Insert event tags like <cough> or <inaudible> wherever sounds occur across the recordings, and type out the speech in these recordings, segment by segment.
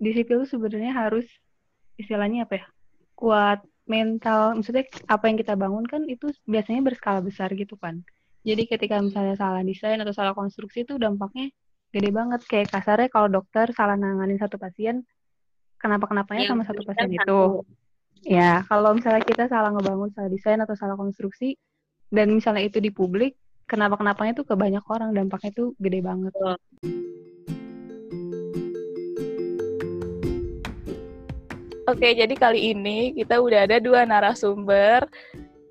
di sipil tuh sebenarnya harus istilahnya apa ya kuat mental. Maksudnya apa yang kita bangun kan itu biasanya berskala besar gitu kan. Jadi ketika misalnya salah desain atau salah konstruksi itu dampaknya gede banget. Kayak kasarnya kalau dokter salah nanganin satu pasien kenapa kenapanya sama satu pasien itu? ya kalau misalnya kita salah ngebangun salah desain atau salah konstruksi dan misalnya itu di publik kenapa kenapanya tuh ke banyak orang dampaknya tuh gede banget Oke, jadi kali ini kita udah ada dua narasumber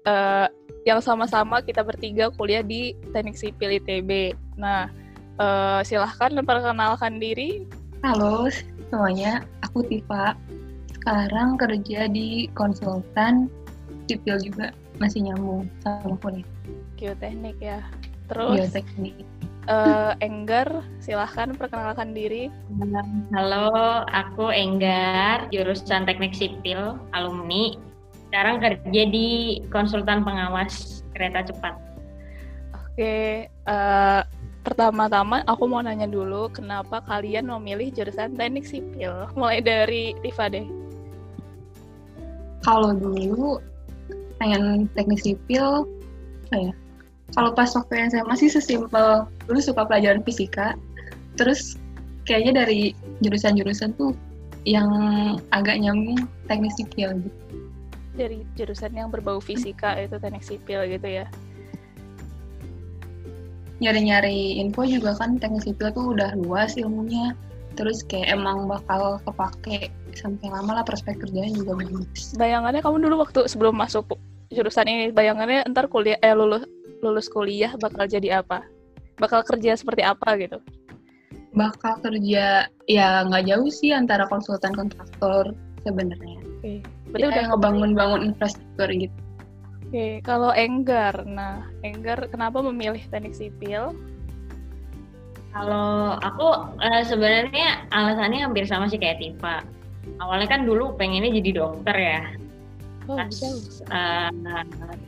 uh, yang sama-sama kita bertiga kuliah di Teknik Sipil ITB. Nah, uh, silahkan memperkenalkan diri. Halo semuanya, aku Tifa. Sekarang kerja di konsultan sipil juga masih nyambung sama kuliah. Geoteknik ya. Terus Geoteknik uh, Enggar, silahkan perkenalkan diri. Halo, aku Enggar, jurusan Teknik Sipil, alumni. Sekarang kerja di konsultan pengawas kereta cepat. Oke, uh, pertama-tama aku mau nanya dulu, kenapa kalian memilih jurusan Teknik Sipil? Mulai dari Tifa deh. Kalau dulu pengen teknik sipil, apa ya? Kalau pas waktu SMA sih sesimpel dulu suka pelajaran fisika. Terus kayaknya dari jurusan-jurusan tuh yang agak nyambung teknik sipil gitu. Dari jurusan yang berbau fisika itu teknik sipil gitu ya? Nyari-nyari info juga kan teknik sipil tuh udah luas ilmunya. Terus kayak emang bakal kepake sampai lama lah prospek kerjanya juga bagus. Bayangannya kamu dulu waktu sebelum masuk jurusan ini, bayangannya ntar kuliah eh lulus lulus kuliah bakal jadi apa? Bakal kerja seperti apa gitu? Bakal kerja ya nggak jauh sih antara konsultan kontraktor sebenarnya. Oke. Okay. Berarti ya, udah ngebangun-bangun infrastruktur gitu. Oke, okay. kalau Enggar, nah Enggar kenapa memilih teknik sipil? Kalau aku uh, sebenarnya alasannya hampir sama sih kayak Tifa. Awalnya kan dulu pengennya jadi dokter ya oh, kelas uh,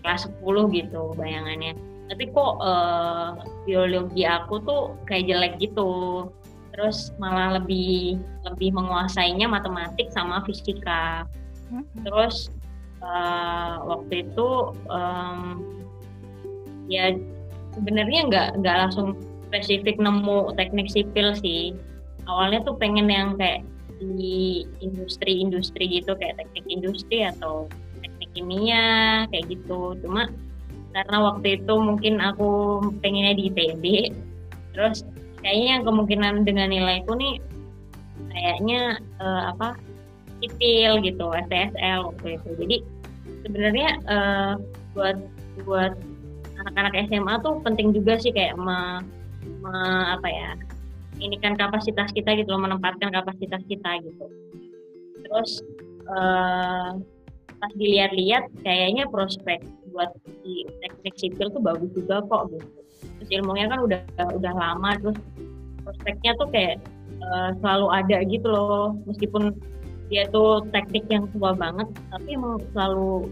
kelas 10 gitu bayangannya. Tapi kok uh, biologi aku tuh kayak jelek gitu. Terus malah lebih lebih menguasainya matematik sama fisika. Hmm. terus uh, waktu itu um, ya sebenarnya nggak nggak langsung spesifik nemu teknik sipil sih. Awalnya tuh pengen yang kayak di industri-industri gitu kayak teknik industri atau kimia kayak gitu. Cuma karena waktu itu mungkin aku pengennya di ITB terus kayaknya kemungkinan dengan nilaiku nih kayaknya uh, apa sipil gitu STSL waktu itu. Jadi sebenarnya uh, buat buat anak-anak SMA tuh penting juga sih kayak me, me, apa ya ini kan kapasitas kita gitu loh menempatkan kapasitas kita gitu. Terus uh, pas dilihat-lihat kayaknya prospek buat di teknik sipil tuh bagus juga kok gitu. Terus ilmunya kan udah udah lama terus prospeknya tuh kayak uh, selalu ada gitu loh. Meskipun dia tuh teknik yang tua banget tapi emang selalu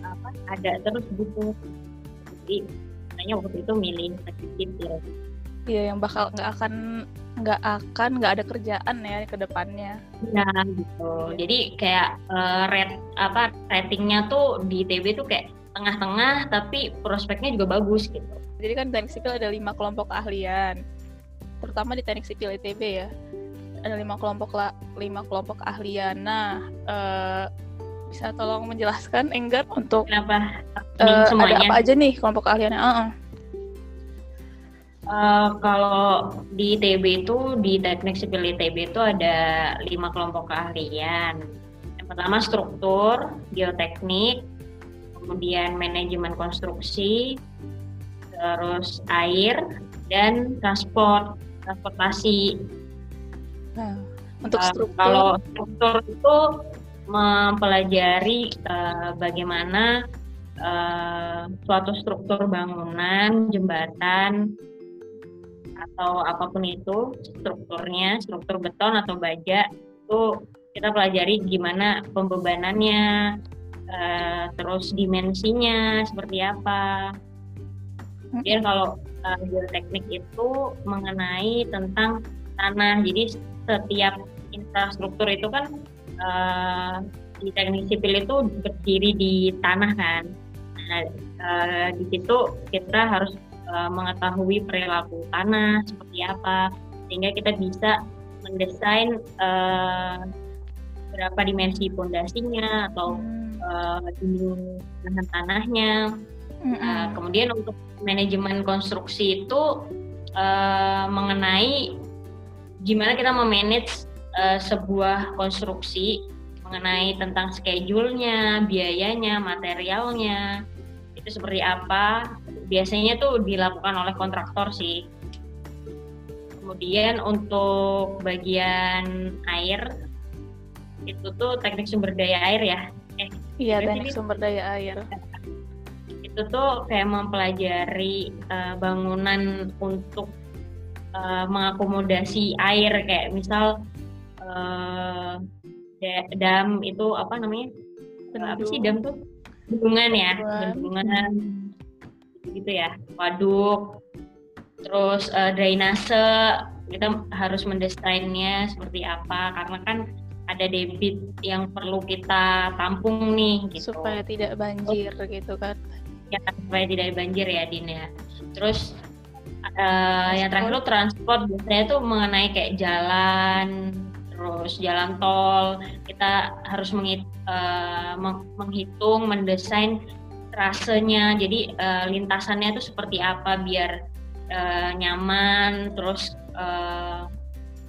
apa ada terus gitu jadi makanya waktu itu milih teknik sipil. Iya yang bakal nggak akan nggak akan nggak ada kerjaan ya ke depannya. Ya gitu. Jadi kayak uh, rate apa ratingnya tuh di ITB tuh kayak tengah-tengah tapi prospeknya juga bagus gitu. Jadi kan teknik sipil ada lima kelompok keahlian, terutama di teknik sipil ITB ya. Ada lima kelompok lah, lima kelompok keahlian. Nah, uh, bisa tolong menjelaskan Enggar untuk kenapa uh, ada apa aja nih kelompok keahliannya? Uh -uh. Uh, kalau di ITB itu di teknik sipil ITB itu ada lima kelompok keahlian. Yang pertama struktur, geoteknik, kemudian manajemen konstruksi, terus air dan transport transportasi. Nah, untuk uh, struktur, kalau struktur itu mempelajari uh, bagaimana uh, suatu struktur bangunan, jembatan, atau apa pun itu strukturnya struktur beton atau baja itu kita pelajari gimana pembebanannya uh, terus dimensinya seperti apa kemudian kalau uh, geoteknik itu mengenai tentang tanah jadi setiap infrastruktur itu kan uh, di teknik sipil itu berdiri di tanah kan. Nah, uh, di situ kita harus uh, mengetahui perilaku tanah seperti apa sehingga kita bisa mendesain uh, berapa dimensi pondasinya atau uh, dinding tanahnya. Uh, kemudian untuk manajemen konstruksi itu uh, mengenai gimana kita memanage uh, sebuah konstruksi mengenai tentang schedule-nya, biayanya, materialnya, itu seperti apa. Biasanya tuh dilakukan oleh kontraktor sih. Kemudian untuk bagian air, itu tuh teknik sumber daya air ya. Eh, iya, teknik sumber daya air. Itu tuh kayak mempelajari uh, bangunan untuk uh, mengakomodasi air kayak misal uh, dam itu apa namanya Bendung. apa sih dam tuh bendungan ya bendungan gitu ya. Waduk terus uh, drainase kita harus mendesainnya seperti apa. Karena kan ada debit yang perlu kita tampung nih gitu. Supaya tidak banjir oh. gitu kan. Ya supaya tidak banjir ya Din ya. Terus uh, yang terakhir itu transport. biasanya tuh mengenai kayak jalan terus jalan tol. Kita harus menghit, uh, menghitung mendesain rasenya jadi uh, lintasannya itu seperti apa biar uh, nyaman terus uh,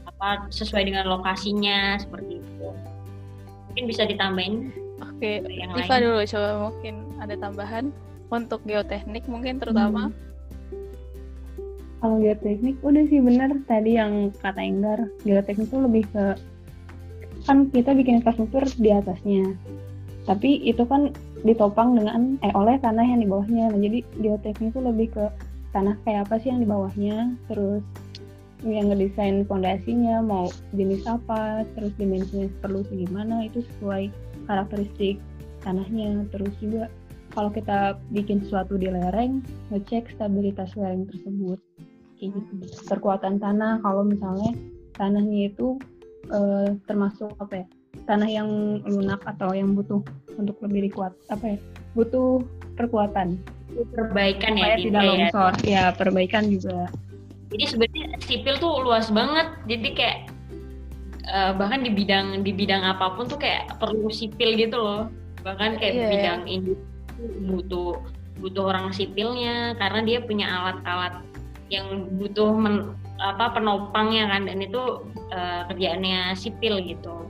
apa sesuai dengan lokasinya seperti itu. Mungkin bisa ditambahin oke yang Tifa dulu coba mungkin ada tambahan untuk geoteknik mungkin terutama. Hmm. Kalau geoteknik udah sih bener tadi yang kata Enggar geoteknik itu lebih ke kan kita bikin infrastruktur di atasnya. Tapi itu kan ditopang dengan eh oleh tanah yang di bawahnya. Nah jadi geoteknik itu lebih ke tanah kayak apa sih yang di bawahnya? Terus yang ngedesain fondasinya mau jenis apa? Terus dimensinya perlu segimana itu sesuai karakteristik tanahnya. Terus juga kalau kita bikin sesuatu di lereng ngecek stabilitas lereng tersebut. Kayak gitu. Perkuatan tanah. Kalau misalnya tanahnya itu uh, termasuk apa ya tanah yang lunak atau yang butuh untuk lebih kuat apa ya butuh perkuatan perbaikan ya tidak ya. longsor ya. ya perbaikan juga jadi sebenarnya sipil tuh luas banget jadi kayak uh, bahkan di bidang di bidang apa pun tuh kayak perlu sipil gitu loh bahkan kayak yeah. bidang ini butuh butuh orang sipilnya karena dia punya alat-alat yang butuh men, apa penopangnya kan dan itu uh, kerjaannya sipil gitu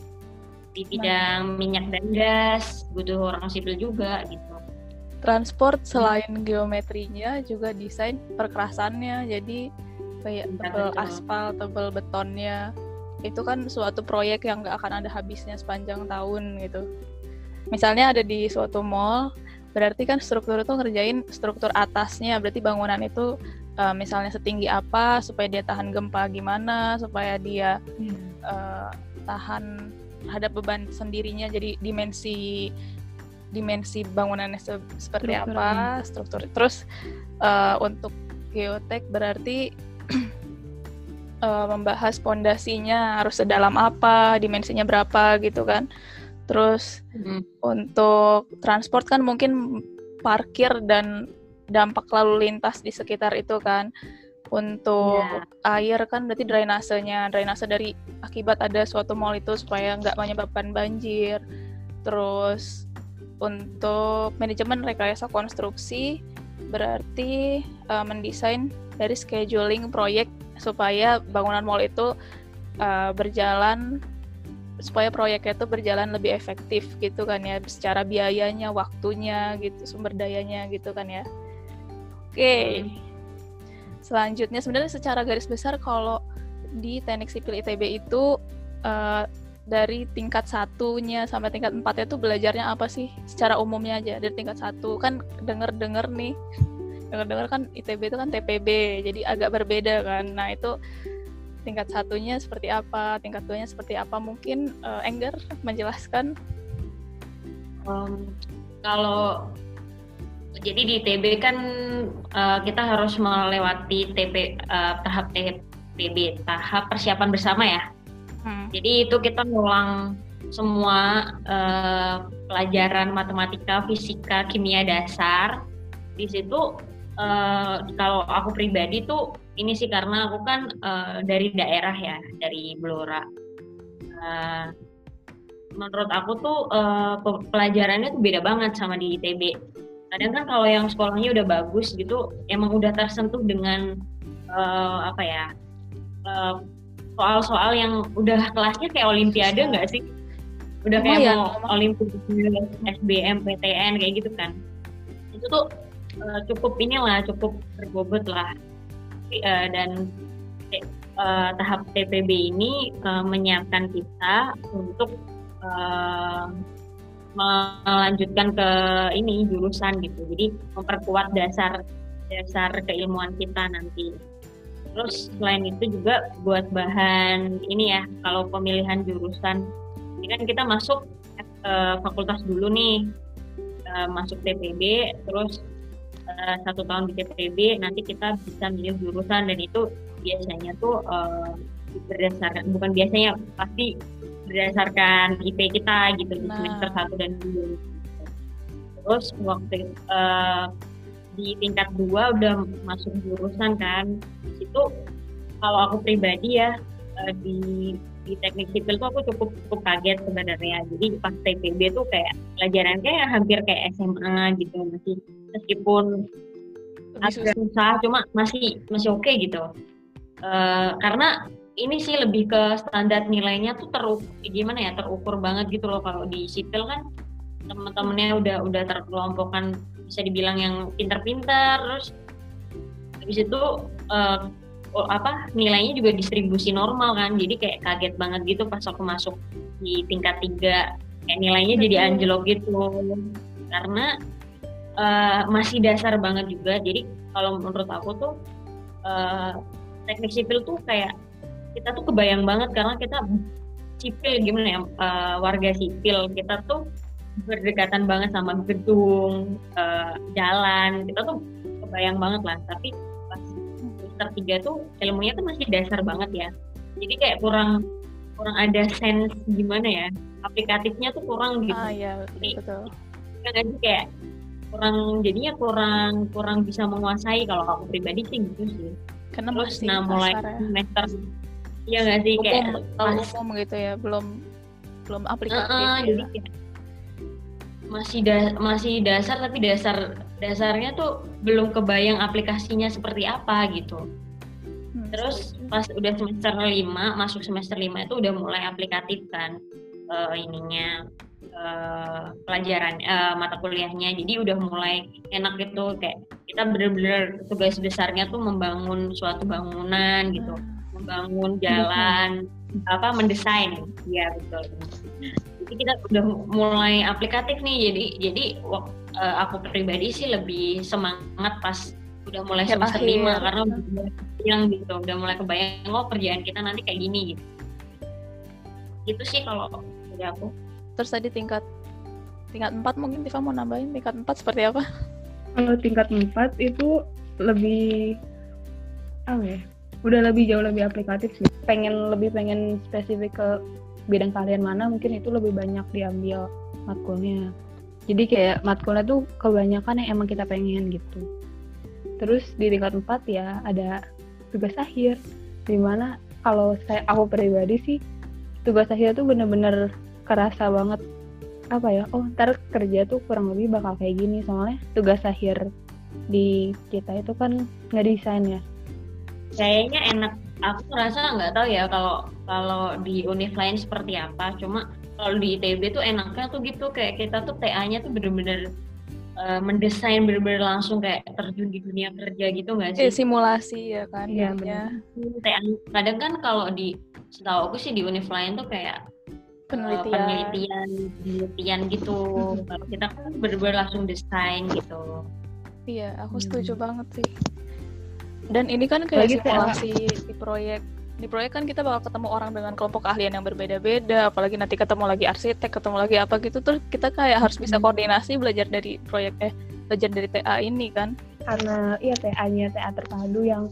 di bidang minyak dan gas butuh orang sipil juga gitu. Transport selain geometrinya juga desain perkerasannya jadi kayak tebel aspal tebel betonnya. Itu kan suatu proyek yang gak akan ada habisnya sepanjang tahun gitu. Misalnya ada di suatu mall berarti kan struktur itu ngerjain struktur atasnya. Berarti bangunan itu uh, misalnya setinggi apa supaya dia tahan gempa gimana supaya dia hmm. uh, tahan hadap beban sendirinya jadi dimensi dimensi bangunannya se seperti struktur apa struktur terus uh, untuk geotek berarti uh, <clears throat> membahas pondasinya harus sedalam apa dimensinya berapa gitu kan Terus hmm. untuk transport kan mungkin parkir dan dampak lalu lintas di sekitar itu kan. Untuk yeah. air kan berarti drainasenya, drainase dari akibat ada suatu mall itu supaya nggak menyebabkan banjir. Terus untuk manajemen rekayasa konstruksi berarti uh, mendesain dari scheduling proyek supaya bangunan mall itu uh, berjalan supaya proyeknya itu berjalan lebih efektif gitu kan ya secara biayanya waktunya gitu sumber dayanya gitu kan ya oke okay. Selanjutnya sebenarnya secara garis besar kalau di teknik sipil ITB itu uh, dari tingkat satunya sampai tingkat empatnya itu belajarnya apa sih secara umumnya aja dari tingkat satu kan denger denger nih denger denger kan ITB itu kan TPB jadi agak berbeda kan nah itu tingkat satunya seperti apa, tingkat duanya seperti apa. Mungkin uh, Enggar menjelaskan. Um, kalau jadi di TB kan uh, kita harus melewati TB uh, tahap TB tahap persiapan bersama ya. Hmm. Jadi itu kita ngulang semua uh, pelajaran matematika, fisika, kimia dasar. Di situ uh, kalau aku pribadi tuh ini sih karena aku kan uh, dari daerah ya, dari Blora. Uh, menurut aku tuh uh, pelajarannya tuh beda banget sama di ITB. Kadang kan kalau yang sekolahnya udah bagus gitu, emang udah tersentuh dengan uh, apa ya soal-soal uh, yang udah kelasnya kayak Olimpiade nggak sih? Udah kayak oh, mau Olimpiade, SBM, PTN kayak gitu kan? Itu tuh uh, cukup inilah, cukup berbobot lah. Uh, dan uh, tahap TPB ini uh, menyiapkan kita untuk uh, melanjutkan ke ini jurusan gitu. Jadi memperkuat dasar dasar keilmuan kita nanti. Terus selain itu juga buat bahan ini ya, kalau pemilihan jurusan, ini kan kita masuk uh, fakultas dulu nih, uh, masuk TPB, terus uh, satu tahun di TPB, nanti kita bisa milih jurusan dan itu biasanya tuh uh, berdasarkan bukan biasanya pasti berdasarkan IP kita gitu di nah. semester satu dan dua. Terus waktu uh, di tingkat dua udah masuk jurusan kan, itu kalau aku pribadi ya uh, di di teknik sipil tuh aku cukup cukup kaget sebenarnya. Jadi pas TPB tuh kayak pelajaran kayak hampir kayak SMA gitu masih meskipun agak susah, cuma masih masih oke okay gitu. Uh, karena ini sih lebih ke standar nilainya tuh teruk gimana ya terukur banget gitu loh. Kalau di sipil kan teman-temannya udah udah terkelompokkan bisa dibilang yang pinter-pinter terus habis itu uh, apa nilainya juga distribusi normal kan. Jadi kayak kaget banget gitu pas aku masuk di tingkat tiga. Kayak nilainya jadi anjlok gitu. Karena uh, masih dasar banget juga. Jadi kalau menurut aku tuh uh, teknik sipil tuh kayak kita tuh kebayang banget karena kita sipil gimana ya uh, warga sipil. Kita tuh berdekatan banget sama gedung uh, jalan. Kita tuh kebayang banget lah. Tapi pas semester tiga tuh ilmunya tuh masih dasar banget ya. Jadi kayak kurang kurang ada sense gimana ya aplikatifnya tuh kurang gitu. ah, iya, betul. Jadi, kan kayak kurang jadinya kurang kurang bisa menguasai. Kalau aku pribadi sih gitu sih. Karena terus nah mulai ya. semester Iya nggak sih kayak pas, umum gitu ya, belum belum aplikatif. Uh, uh, ya. Jadi kayak masih da masih dasar tapi dasar dasarnya tuh belum kebayang aplikasinya seperti apa gitu. Hmm, Terus pas udah semester lima masuk semester lima itu udah mulai aplikatif kan uh, ininya uh, pelajaran uh, mata kuliahnya. Jadi udah mulai enak gitu kayak kita bener-bener tugas besarnya tuh membangun suatu bangunan gitu. Hmm membangun jalan hmm. apa mendesain. Ya betul. Jadi kita udah mulai aplikatif nih jadi jadi uh, aku pribadi sih lebih semangat pas udah mulai semester lima karena yang gitu udah mulai kebayang oh kerjaan kita nanti kayak gini gitu. Itu sih kalau dari aku. Terus tadi tingkat tingkat empat mungkin Tifa mau nambahin tingkat empat seperti apa? Kalau tingkat empat itu lebih apa ya udah lebih jauh lebih aplikatif sih. Pengen lebih pengen spesifik ke bidang kalian mana mungkin itu lebih banyak diambil matkulnya. Jadi kayak matkulnya tuh kebanyakan yang emang kita pengen gitu. Terus di tingkat 4 ya ada tugas akhir. Di mana kalau saya aku pribadi sih tugas akhir tuh bener-bener kerasa banget. Apa ya? Oh ntar kerja tuh kurang lebih bakal kayak gini. Soalnya tugas akhir di kita itu kan nggak desain ya kayaknya enak aku merasa nggak tahu ya kalau kalau di univ lain seperti apa cuma kalau di ITB tuh enaknya tuh gitu kayak kita tuh TA-nya tuh bener-bener uh, mendesain bener-bener langsung kayak terjun di dunia kerja gitu nggak sih? Eh, simulasi ya kan? Iya benar. Kadang kan kalau di setahu aku sih di univ lain tuh kayak penelitian uh, penelitian penelitian gitu. <laughs> kalau kita kan bener-bener langsung desain gitu. Iya, aku setuju hmm. banget sih dan ini kan kayak Lagi simulasi di proyek. Di proyek kan kita bakal ketemu orang dengan kelompok keahlian yang berbeda-beda. Apalagi nanti ketemu lagi arsitek ketemu lagi apa gitu. Terus kita kayak harus bisa koordinasi belajar dari proyek eh belajar dari TA ini kan. Karena iya TA-nya TA terpadu yang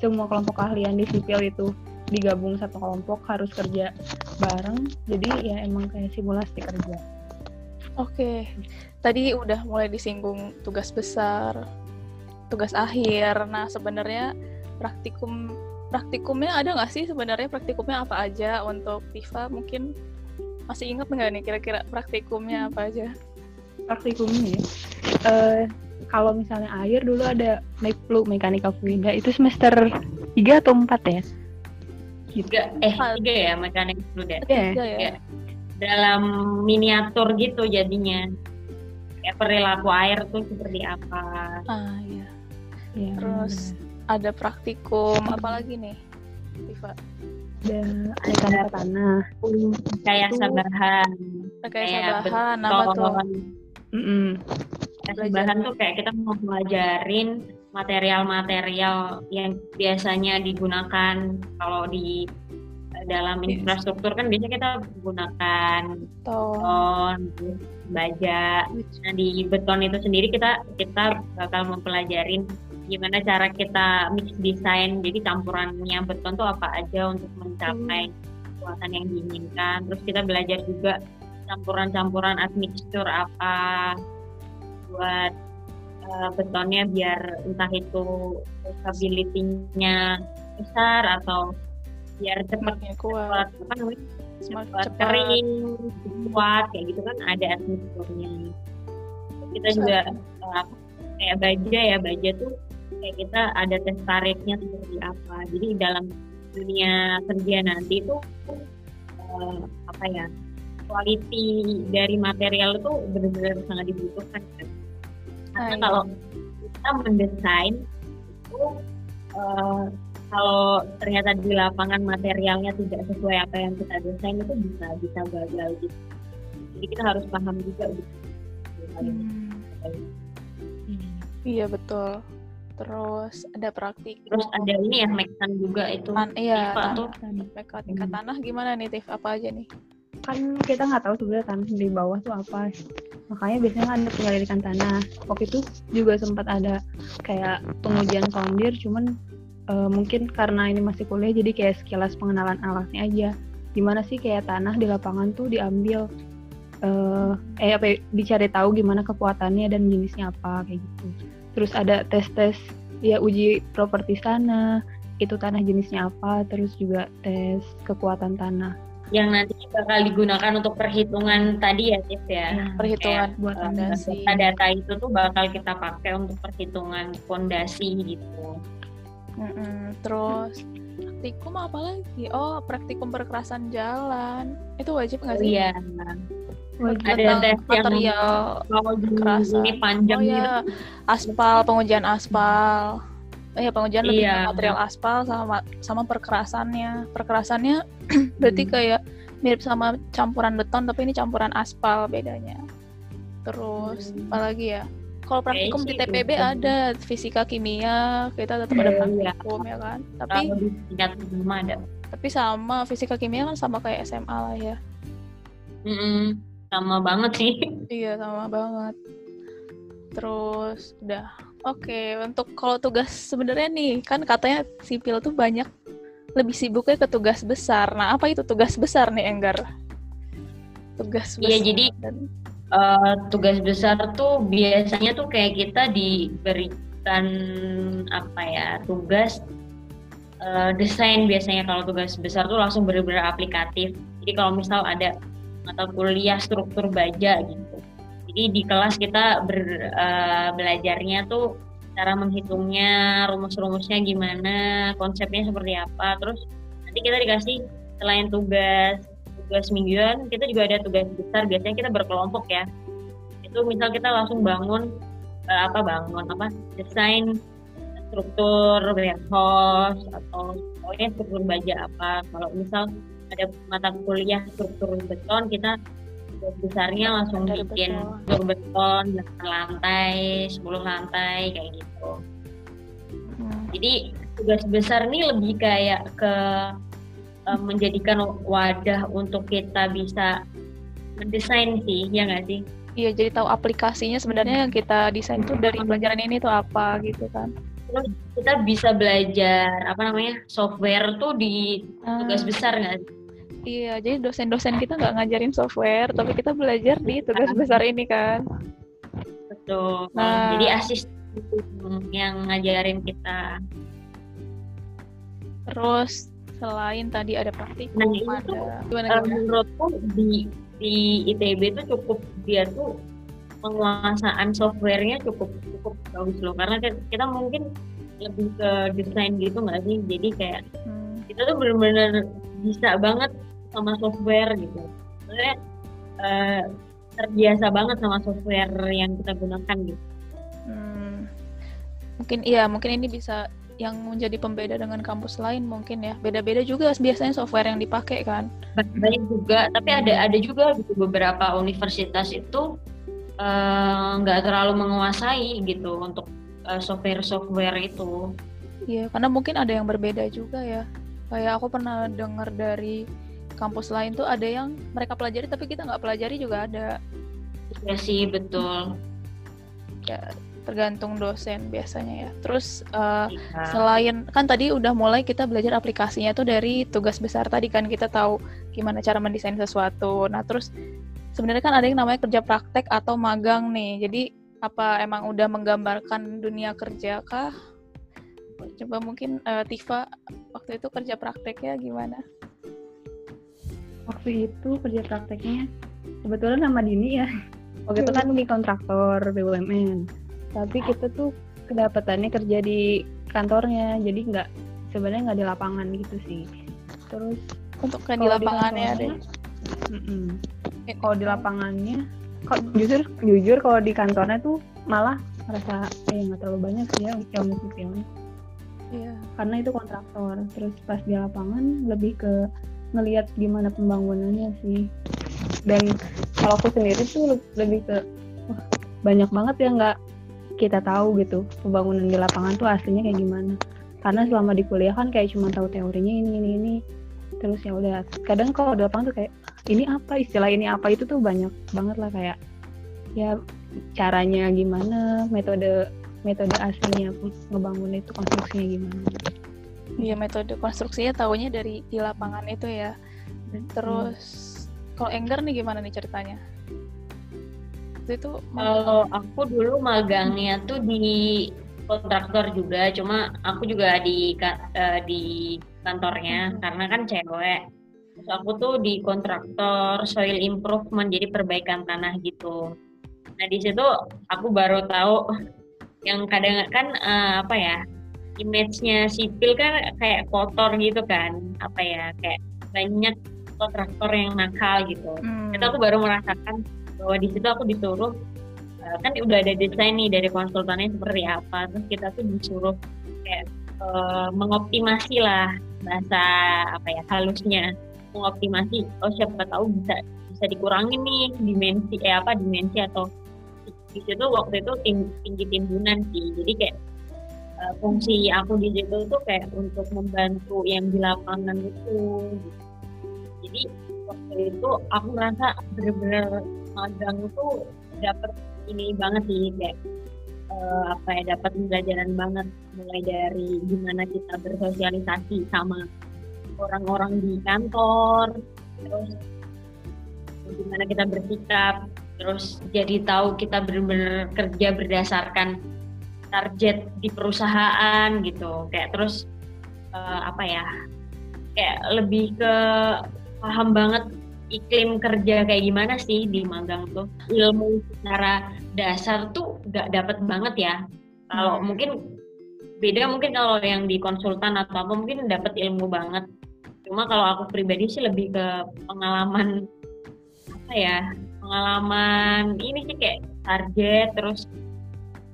semua kelompok keahlian di sipil itu digabung satu kelompok harus kerja bareng. Jadi ya emang kayak simulasi kerja. Oke, tadi udah mulai disinggung tugas besar, tugas akhir. Nah, sebenarnya praktikum praktikumnya ada nggak sih sebenarnya praktikumnya apa aja untuk Tifa? Mungkin masih ingat nggak nih kira-kira praktikumnya apa aja? praktikumnya ya Eh, kalau misalnya air dulu ada Mekplu mekanika fluida itu semester 3 atau 4 ya Tiga, eh tiga ya mekanik fluida. Tiga ya. Iya. Dalam miniatur gitu jadinya. Kayak perilaku air tuh seperti apa. Ah, iya. Ya, Terus ada praktikum apa lagi nih? Tifa. ada mekanika tanah Kayak sabahan. Rekayasa bahan apa tuh? Rekayasa bahan tuh kayak kita mau pelajarin material-material yang biasanya digunakan kalau di dalam infrastruktur kan biasanya kita menggunakan beton, baja. Nah di beton itu sendiri kita kita bakal mempelajarin gimana cara kita mix design. Jadi campurannya beton tuh apa aja untuk mencapai kekuatan yang diinginkan. Terus kita belajar juga campuran-campuran admixture apa buat eh, betonnya biar entah itu stability-nya besar atau biar cepat Semakin kuat. cepat apa namanya Semakin cepat. kering kuat kayak gitu kan ada atmosfernya. Kita juga eh, apa, kayak baja ya baja tuh kayak kita ada tes tariknya seperti apa. Jadi dalam dunia kerja nanti tuh eh, apa ya quality dari material itu benar-benar sangat dibutuhkan kan. Karena Ah, iya. kalau kita mendesain itu eh, kalau ternyata di lapangan materialnya tidak sesuai apa yang kita desain itu bisa bisa gagal gitu. Jadi kita harus paham juga gitu. Hmm, Iya betul. Terus ada praktikum. Terus ada ini ya Meksan juga itu. Tan- iya, tanah. tuh. mekanika Hmm. tanah gimana nih Tif? Apa aja nih? kan kita nggak tahu sebenarnya tanah di bawah tuh apa makanya biasanya ada penyelidikan tanah waktu itu juga sempat ada kayak pengujian soundir cuman eh, mungkin karena ini masih kuliah jadi kayak sekilas pengenalan alatnya aja gimana sih kayak tanah di lapangan tuh diambil eh eh apa ya, dicari tahu gimana kekuatannya dan jenisnya apa kayak gitu terus ada tes-tes ya uji properti tanah itu tanah jenisnya apa terus juga tes kekuatan tanah Yang nanti bakal digunakan untuk perhitungan tadi ya Tiff ya. Perhitungan buat Eh, fondasi. Data-data itu tuh bakal kita pakai untuk perhitungan fondasi gitu. Mm-mm. Terus praktikum apa lagi? Oh, praktikum perkerasan jalan. Itu wajib nggak sih? Iya. Wajib. Ada tes material kekerasan. ini panjang oh gitu. ya, aspal, pengujian aspal. Oh ya, pengujian lebih ke Iya. material aspal sama sama perkerasannya. Perkerasannya <clears throat> berarti Hmm. kayak mirip sama campuran beton, tapi ini campuran aspal bedanya. Terus Hmm. apa lagi ya? Kalau praktikum di TPB itu. ada fisika kimia, kita tetap ada Iya, praktikum ya kan. Tapi pertama ada. tapi sama fisika kimia kan sama kayak SMA lah ya. Mm-mm, sama banget sih. <laughs> Iya sama banget. Terus udah oke untuk kalau tugas sebenarnya nih kan katanya sipil tuh banyak lebih sibuknya ke tugas besar. Nah apa itu tugas besar nih Enggar? Tugas besar. Iya, jadi dan- Eh, tugas besar tuh biasanya tuh kayak kita diberikan apa ya tugas eh, desain biasanya kalau tugas besar tuh langsung benar-benar aplikatif. Jadi kalau misal ada mata kuliah struktur baja gitu. Jadi di kelas kita ber- eh, belajarnya tuh cara menghitungnya, rumus-rumusnya gimana, konsepnya seperti apa. Terus nanti kita dikasih selain tugas tugas mingguan kita juga ada tugas besar biasanya kita berkelompok ya. Itu misal kita langsung bangun eh, apa bangun apa desain struktur warehouse atau pokoknya struktur baja apa. Kalau misal ada mata kuliah struktur beton kita tugas besarnya langsung Dari bikin struktur beton 8 lantai 10 lantai kayak gitu. Hmm. jadi tugas besar nih lebih kayak ke eh, menjadikan wadah untuk kita bisa mendesain sih, ya nggak sih? Iya jadi tahu aplikasinya sebenarnya yang kita desain tuh dari pelajaran ini tuh apa gitu kan. Terus kita bisa belajar apa namanya software tuh di tugas Ah, besar nggak? sih? Iya, jadi dosen-dosen kita nggak ngajarin software, tapi kita belajar di tugas besar ini kan. Betul. Nah. Jadi asisten yang ngajarin kita. Terus selain tadi ada praktikum, Nah, itu ada tuh, gimana Eh, gimana? menurutku di di ITB itu cukup dia tuh penguasaan softwarenya cukup cukup bagus loh. Karena kita mungkin lebih ke desain gitu nggak sih? Jadi kayak Hmm, kita tuh bener-bener bisa banget sama software gitu. Maksudnya eh, terbiasa banget sama software yang kita gunakan gitu. Hmm. Mungkin iya, mungkin ini bisa yang menjadi pembeda dengan kampus lain mungkin ya. Beda-beda juga biasanya software yang dipakai kan. banyak juga tapi ada ada juga gitu beberapa universitas itu eh, nggak terlalu menguasai gitu untuk eh, software-software itu Iya, karena mungkin ada yang berbeda juga ya. Kayak aku pernah dengar dari kampus lain tuh ada yang mereka pelajari tapi kita nggak pelajari juga ada. ya sih betul Ya, tergantung dosen biasanya ya. Terus eh, Iya. selain kan tadi udah mulai kita belajar aplikasinya tuh dari tugas besar tadi kan kita tahu gimana cara mendesain sesuatu. Nah, terus sebenarnya kan ada yang namanya kerja praktek atau magang nih. Jadi apa emang udah menggambarkan dunia kerja kah? Coba mungkin eh, Tifa waktu itu kerja prakteknya gimana? Waktu itu kerja prakteknya kebetulan nama Dini ya. Waktu itu kan di kontraktor BUMN. Tapi kita tuh kedapatannya kerja di kantornya, jadi nggak sebenarnya nggak di lapangan gitu sih. Terus Untuk kayak di lapangannya ada. kalau di lapangannya, kok jujur jujur kalau di kantornya tuh malah merasa eh nggak terlalu banyak sih ya ilmu sipilnya. Iya. karena itu kontraktor terus pas di lapangan lebih ke ngelihat gimana pembangunannya sih dan kalau aku sendiri tuh le- lebih ke wah, banyak banget yang nggak kita tahu gitu pembangunan di lapangan tuh aslinya kayak gimana. Karena selama di kuliah kan kayak cuma tahu teorinya ini ini ini. Terus ya udah kadang kalau di lapangan tuh kayak ini apa? Istilah ini apa? Itu tuh banyak banget lah kayak ya caranya gimana metode metode aslinya ngebangun itu konstruksinya gimana. Iya, metode konstruksinya tahunya dari di lapangan itu ya. Terus kalau Enggar nih gimana nih ceritanya? Waktu itu Kalau aku dulu magangnya tuh di kontraktor juga, cuma aku juga di eh, di kantornya karena kan cewek. Terus aku tuh di kontraktor soil improvement, jadi perbaikan tanah gitu. Nah di situ aku baru tahu yang kadang kan eh, apa ya image-nya sipil kan kayak kotor gitu kan, apa ya kayak banyak kontraktor yang nakal gitu. Hmm, itu aku baru merasakan bahwa di situ aku disuruh eh, kan udah ada desain nih dari konsultannya seperti apa terus kita tuh disuruh kayak eh, mengoptimasi lah bahasa apa ya halusnya. Mengoptimasi oh siapa tahu bisa bisa dikurangin nih dimensi eh apa dimensi atau di situ waktu itu ting- tinggi timbunan sih. Jadi kayak eh, fungsi aku di situ tuh kayak untuk membantu yang di lapangan itu. Jadi waktu itu aku merasa bener-bener magang itu dapet ini banget sih kayak eh, apa ya dapat pembelajaran banget. Mulai dari gimana kita bersosialisasi sama orang-orang di kantor terus gimana kita bersikap terus jadi tahu kita benar-benar kerja berdasarkan target di perusahaan gitu. Kayak terus eh, apa ya kayak lebih ke paham banget iklim kerja kayak gimana sih di magang tuh ilmu secara dasar tuh gak dapet banget ya kalau Hmm. mungkin beda mungkin kalau yang di konsultan atau apa mungkin dapet ilmu banget cuma kalau aku pribadi sih lebih ke pengalaman apa ya pengalaman ini sih kayak target terus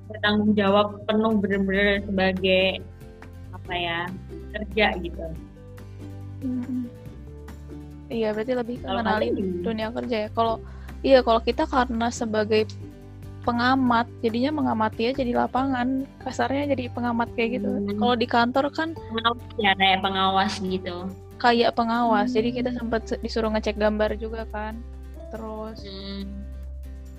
bertanggung jawab penuh bener-bener sebagai apa ya kerja gitu hmm. Iya, berarti lebih gimana? dunia kerja ya. Kalau iya, kalau kita karena sebagai pengamat, jadinya mengamati aja di lapangan. Kasarnya jadi pengamat kayak gitu. Hmm. Kalau di kantor kan pengawas ya kayak pengawas gitu kayak pengawas. Jadi Hmm. kita sempat se- disuruh ngecek gambar juga kan. Terus Hmm,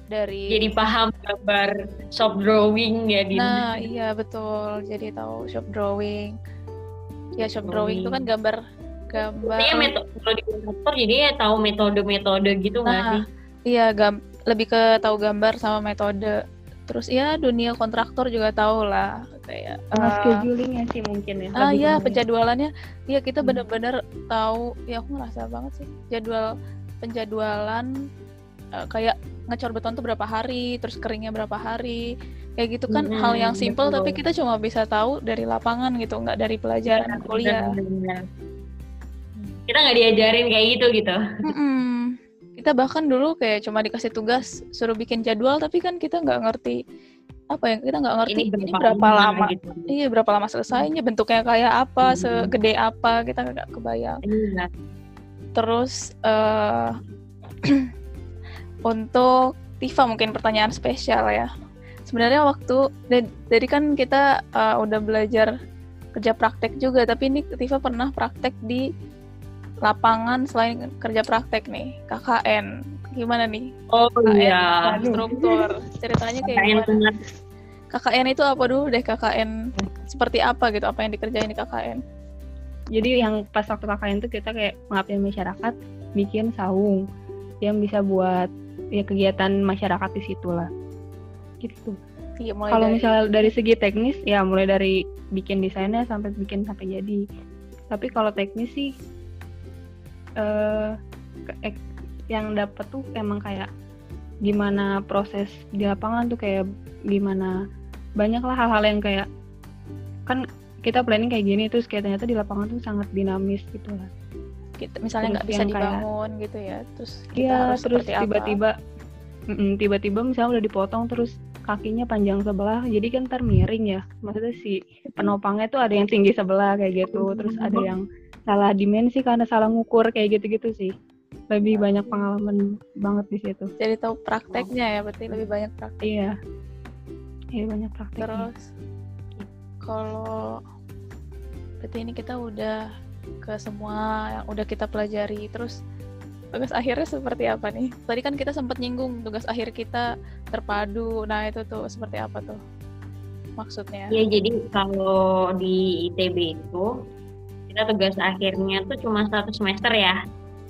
dari jadi paham gambar shop drawing ya di Nah, iya betul. Jadi tahu shop drawing. Ya shop drawing itu kan gambar gambar Iya metode kalau di kontraktor jadi ya tahu metode-metode gitu nggak Nah, sih? iya gam lebih ke tahu gambar sama metode terus ya dunia kontraktor juga tahu lah kayak Sama eh, schedulingnya sih mungkin ya. ah ya ke- penjadwalannya ya kita Hmm. bener-bener tahu ya aku ngerasa banget sih jadwal penjadwalan eh, kayak ngecor beton tuh berapa hari terus keringnya berapa hari kayak gitu kan Mm-mm, hal yang simple betul. tapi kita cuma bisa tahu dari lapangan gitu nggak dari pelajaran kuliah Benar-benar. Kita nggak diajarin kayak gitu gitu. Mm-mm. Kita bahkan dulu kayak cuma dikasih tugas suruh bikin jadwal, tapi kan kita nggak ngerti apa ya kita nggak ngerti ini berapa, lama, gitu. iya berapa lama selesainya, bentuknya kayak apa, Hmm. segede apa kita nggak kebayang. Iya. Terus eh <clears throat> untuk Tifa mungkin pertanyaan spesial ya. Sebenarnya waktu jadi kan kita eh, udah belajar kerja praktek juga, tapi ini Tifa pernah praktek di lapangan selain kerja praktek nih, KKN. Gimana nih? Oh KKN iya. Struktur. Ceritanya kayak Kayaknya gimana? benar. KKN itu apa dulu deh KKN? Seperti apa gitu? Apa yang dikerjain di KKN? Jadi yang pas waktu KKN tuh kita kayak mengabdi masyarakat, bikin saung yang bisa buat ya kegiatan masyarakat di situ lah. Gitu. Iya, mulai Kalau dari misalnya dari segi teknis ya mulai dari bikin desainnya sampai bikin sampai jadi. Tapi kalau teknis sih eh ke- ek- yang dapat tuh emang kayak gimana proses di lapangan tuh kayak gimana banyak lah hal-hal yang kayak kan kita planning kayak gini terus kayak ternyata di lapangan tuh sangat dinamis gitu lah. kita misalnya nggak bisa yang kayak- dibangun gitu ya. Terus kita Iya, harus terus tiba-tiba tiba-tiba misalnya udah dipotong terus kakinya panjang sebelah, jadi kan ntar miring ya. Maksudnya si penopangnya tuh ada yang tinggi sebelah kayak gitu, terus ada <laughs> yang salah dimensi karena salah ngukur kayak gitu-gitu sih. Lebih banyak pengalaman banget di situ. Jadi tahu prakteknya ya, berarti lebih banyak praktek. Iya. Iya banyak prakteknya. Terus kalau berarti ini kita udah ke semua yang udah kita pelajari. Terus tugas akhirnya seperti apa nih? Tadi kan kita sempat nyinggung tugas akhir kita terpadu. Nah itu tuh seperti apa tuh maksudnya? Ya jadi kalau di ITB itu kita tugas akhirnya tuh cuma satu semester ya.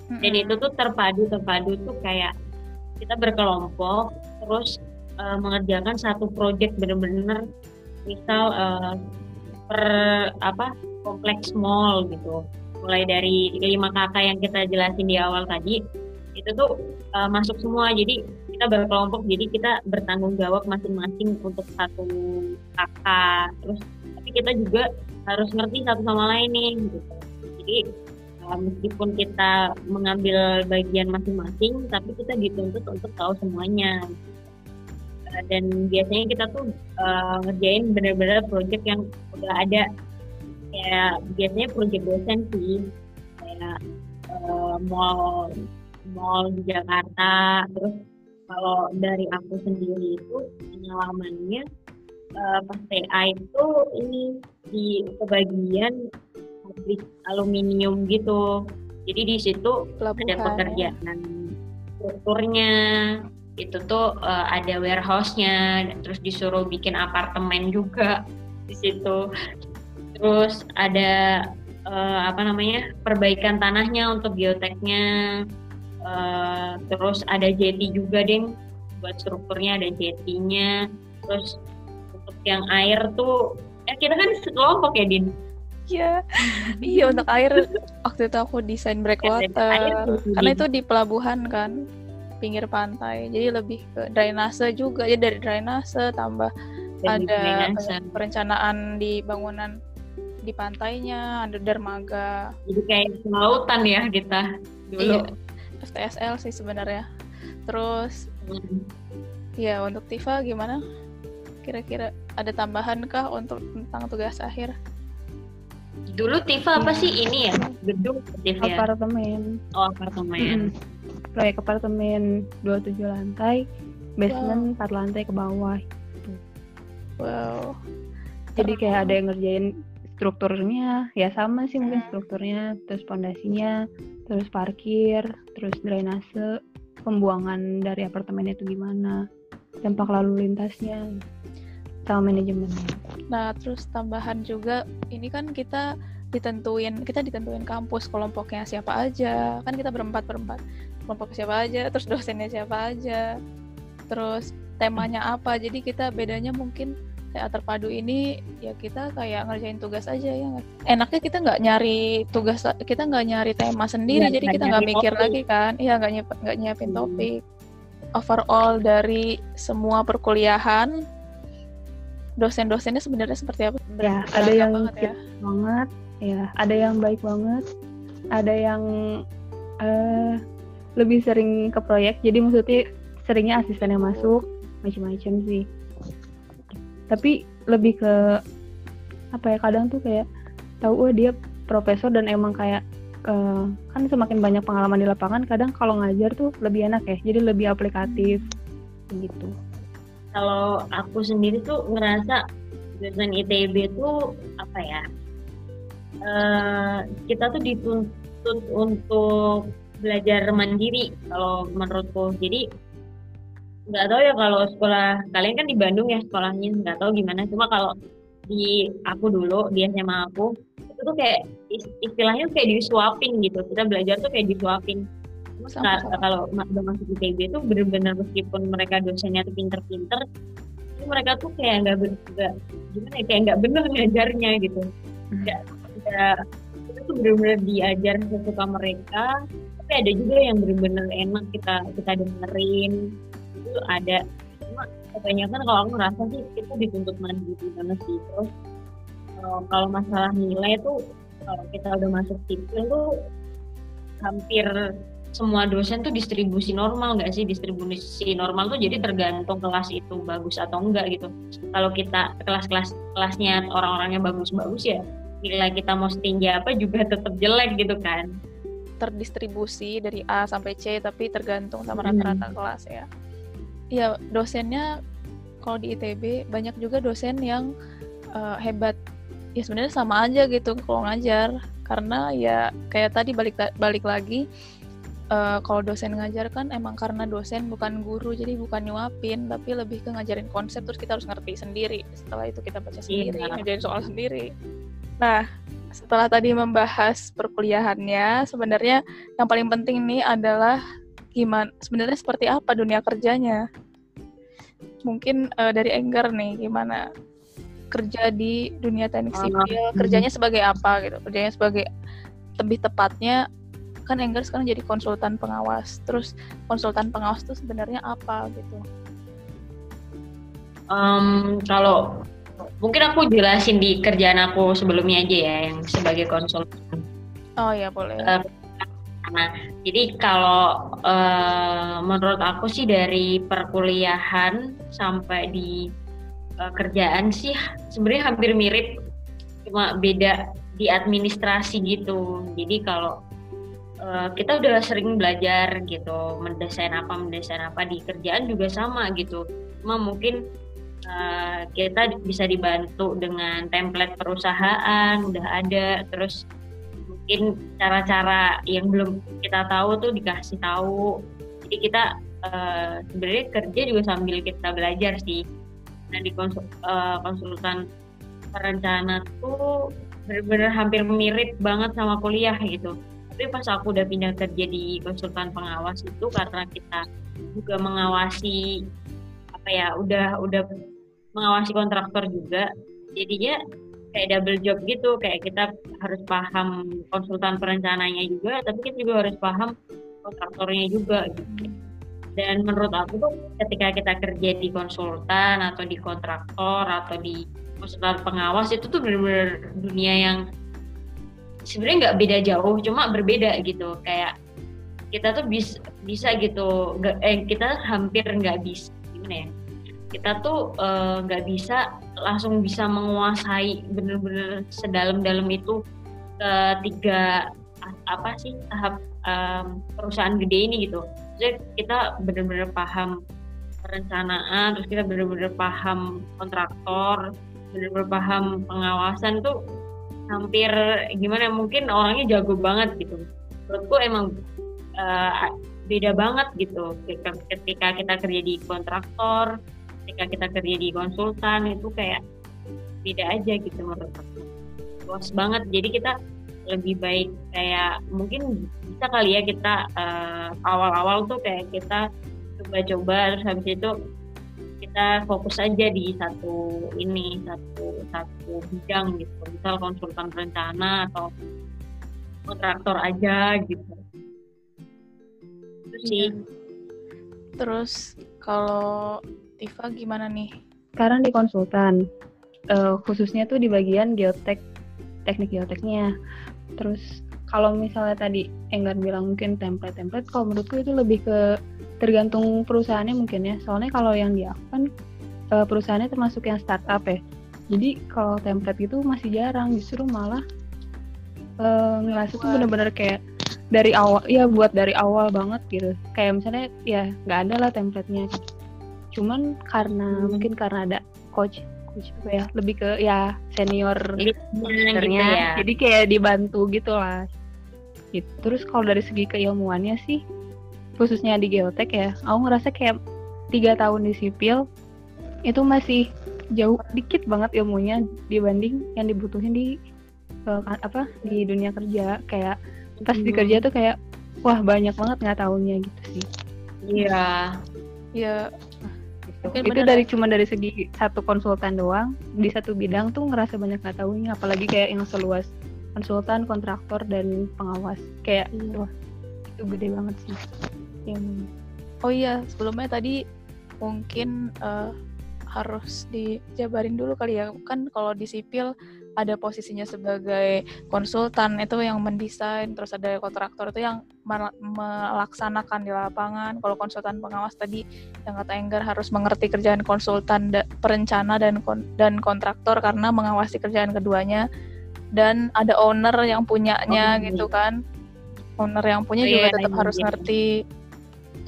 Dan itu tuh terpadu terpadu tuh kayak kita berkelompok terus eh, mengerjakan satu project bener-bener misal eh, per apa kompleks mall gitu. Mulai dari lima kakak yang kita jelasin di awal tadi itu tuh eh, masuk semua. Jadi kita berkelompok jadi kita bertanggung jawab masing-masing untuk satu kakak. Terus kita juga harus ngerti satu sama lain nih gitu. Jadi uh, meskipun kita mengambil bagian masing-masing tapi kita dituntut untuk tahu semuanya. Uh, dan biasanya kita tuh uh, ngerjain bener-bener project yang udah ada. Kayak biasanya project dosen sih. Kayak uh, mall mall di Jakarta. Terus kalau dari aku sendiri itu pengalamannya uh, pas TA itu ini di kebagian pabrik aluminium gitu. Jadi di situ ada Pelabuhan. ya. pekerjaan strukturnya itu tuh eh, ada warehouse-nya terus disuruh bikin apartemen juga di situ. Terus ada eh, apa namanya? perbaikan tanahnya untuk geoteknya. Eh, terus ada jeti juga deh buat strukturnya ada jetinya. Terus yang air tuh eh kita kan sekelompok ya Din? Iya, iya untuk air. Waktu itu aku desain breakwater. Tuh, karena itu di pelabuhan kan pinggir pantai. Jadi lebih ke drainase juga. Ya dari drainase tambah Dan ada drainase. perencanaan di bangunan di pantainya ada dermaga. Jadi kayak lautan ya kita dulu. Iya. FTSL sih sebenarnya. Terus ya untuk Tifa gimana kira-kira ada tambahan kah untuk tentang tugas akhir? Dulu Tifa apa sih? Ini ya gedung Tifa ya? Apartemen. oh apartemen. Mm-mm. Proyek apartemen 27 lantai, basement 4 lantai ke bawah. wow. Jadi kayak ada yang ngerjain strukturnya, ya sama sih mungkin Hmm. strukturnya, terus pondasinya, terus parkir, terus drainase, pembuangan dari apartemennya itu gimana, dampak lalu lintasnya, sama manajemennya. Nah, terus tambahan juga, ini kan kita ditentuin kita ditentuin kampus kelompoknya siapa aja. Kan kita berempat berempat. Kelompok siapa aja terus dosennya siapa aja. Terus temanya apa. Jadi kita bedanya mungkin teater padu ini ya kita kayak ngerjain tugas aja ya enaknya kita nggak nyari tugas kita nggak nyari tema sendiri. Iya, jadi kita nggak mikir topik. lagi kan? Iya nggak nyiapin nggak nyiapin Hmm. topik. Overall dari semua perkuliahan dosen-dosennya sebenarnya seperti apa? Ya, ada yang banget ya. banget ya ada yang baik banget ada yang eh lebih sering ke proyek jadi maksudnya seringnya asisten yang masuk macam-macam sih tapi lebih ke apa ya kadang tuh kayak tahu oh dia profesor dan emang kayak eh, kan semakin banyak pengalaman di lapangan kadang kalau ngajar tuh lebih enak ya jadi lebih aplikatif gitu Kalau aku sendiri tuh ngerasa jurusan ITB tuh apa ya? eh, kita tuh dituntut untuk belajar mandiri kalau menurutku. Jadi nggak tahu ya kalau sekolah kalian kan di Bandung ya sekolahnya nggak tahu gimana. Cuma kalau di aku dulu di SMA aku itu tuh kayak is- istilahnya kayak disuapin gitu. Kita belajar tuh kayak disuapin. Sama, kalau udah masuk ITB itu bener-bener meskipun mereka dosennya tuh pinter-pinter, mereka tuh kayak nggak nggak gimana ya kayak nggak bener ngajarnya gitu. Nggak nggak itu tuh bener-bener diajar sesuka mereka. Tapi ada juga yang bener-bener enak kita kita dengerin itu ada. Cuma kebanyakan kalau aku ngerasa sih kita dituntut mandiri banget sih. Terus eh, kalau masalah nilai tuh kalau kita udah masuk sipil tuh hampir semua dosen tuh distribusi normal nggak sih distribusi normal tuh jadi tergantung kelas itu bagus atau enggak gitu kalau kita kelas-kelas kelasnya orang-orangnya bagus-bagus ya nilai kita mau setinggi apa juga tetap jelek gitu kan terdistribusi dari A sampai C tapi tergantung sama Hmm. rata-rata kelas ya. Iya, dosennya kalau di ITB banyak juga dosen yang eh, hebat. Ya sebenarnya sama aja gitu kalau ngajar karena ya kayak tadi balik balik lagi eh, kalau dosen ngajar kan emang karena dosen bukan guru jadi bukan nyuapin tapi lebih ke ngajarin konsep terus kita harus ngerti sendiri. Setelah itu kita baca sendiri, Iya. ngajarin soal sendiri. Nah, setelah tadi membahas perkuliahannya, sebenarnya yang paling penting nih adalah gimana sebenarnya seperti apa dunia kerjanya. Mungkin eh, dari Enggar nih gimana kerja di dunia teknik Ah, sipil, kerjanya sebagai apa gitu? Kerjanya sebagai lebih tepatnya kan Enggar sekarang jadi konsultan pengawas. Terus konsultan pengawas itu sebenarnya apa gitu? Em, kalau mungkin aku jelasin di kerjaan aku sebelumnya aja ya yang sebagai konsultan Oh ya boleh. Eh, Nah, jadi kalau eh, menurut aku sih dari perkuliahan sampai di eh, kerjaan sih sebenarnya hampir mirip, cuma beda di administrasi gitu. Jadi kalau eh, kita udah sering belajar gitu, mendesain apa mendesain apa. Di kerjaan juga sama gitu. Cuma mungkin eh, kita bisa dibantu dengan template perusahaan udah ada, terus mungkin cara-cara yang belum kita tahu tuh dikasih tahu. Jadi kita eh, sebenarnya kerja juga sambil kita belajar sih. Nah di konsul- eh, konsultan perencana tuh bener-bener hampir mirip banget sama kuliah gitu tapi pas aku udah pindah kerja di konsultan pengawas itu karena kita juga mengawasi apa ya udah udah mengawasi kontraktor juga jadinya kayak double job gitu. Kayak kita harus paham konsultan perencananya juga tapi kita juga harus paham kontraktornya juga gitu. Dan menurut aku tuh ketika kita kerja di konsultan atau di kontraktor atau di konsultan pengawas itu tuh benar-benar dunia yang sebenarnya nggak beda jauh cuma berbeda gitu kayak kita tuh bisa bisa gitu nggak- eh kita hampir nggak bisa gimana ya kita tuh eh, nggak bisa langsung bisa menguasai bener-bener sedalam-dalam itu ketiga apa sih tahap em, perusahaan gede ini gitu. Jadi kita bener-bener paham perencanaan, terus kita bener-bener paham kontraktor, bener-bener paham pengawasan tuh hampir gimana ya, mungkin orangnya jago banget gitu. Menurutku emang eh, beda banget gitu ketika, kita kerja di kontraktor, ketika kita kerja di konsultan itu kayak beda aja gitu menurut aku. luas banget jadi kita lebih baik kayak mungkin bisa kali ya kita uh, awal-awal tuh kayak kita coba-coba terus habis itu kita fokus aja di satu ini satu satu bidang gitu misal konsultan rencana atau kontraktor aja gitu itu sih Iya. Terus kalau Tifa gimana nih? Sekarang di konsultan, uh, khususnya tuh di bagian geotek, teknik geoteknya. Terus kalau misalnya tadi Enggar bilang mungkin template-template, kalau menurutku itu lebih ke tergantung perusahaannya mungkin ya. Soalnya kalau yang di aku kan uh, perusahaannya termasuk yang startup ya. Jadi kalau template itu masih jarang, justru malah uh, ngerasa tuh bener-bener kayak dari awal ya buat dari awal banget gitu kayak misalnya ya nggak ada lah templatenya cuman karena Hmm. mungkin karena ada coach coach apa ya lebih ke ya senior gitu ya jadi kayak dibantu gitu lah gitu. terus kalau dari segi keilmuannya sih khususnya di geotek ya aku ngerasa kayak tiga tahun di sipil itu masih jauh dikit banget ilmunya dibanding yang dibutuhin di eh, apa di dunia kerja kayak pas di Hmm. kerja tuh kayak wah banyak banget nggak taunya gitu sih iya Ya, gitu. Mungkin itu dari cuma dari segi satu konsultan doang di satu bidang tuh ngerasa banyak nggak taunya apalagi kayak yang seluas konsultan kontraktor dan pengawas kayak Iya. wah itu gede banget sih yang oh iya sebelumnya tadi mungkin eh, harus dijabarin dulu kali ya. Kan kalau di sipil ada posisinya sebagai konsultan itu yang mendesain terus ada kontraktor itu yang mel- melaksanakan di lapangan. Kalau konsultan pengawas tadi yang kata Enggar harus mengerti kerjaan konsultan da- perencana dan kon- dan kontraktor karena mengawasi kerjaan keduanya. Dan ada owner yang punyanya Oh, iya. gitu kan. Owner yang punya Oh, juga iya, tetap iya, harus iya. ngerti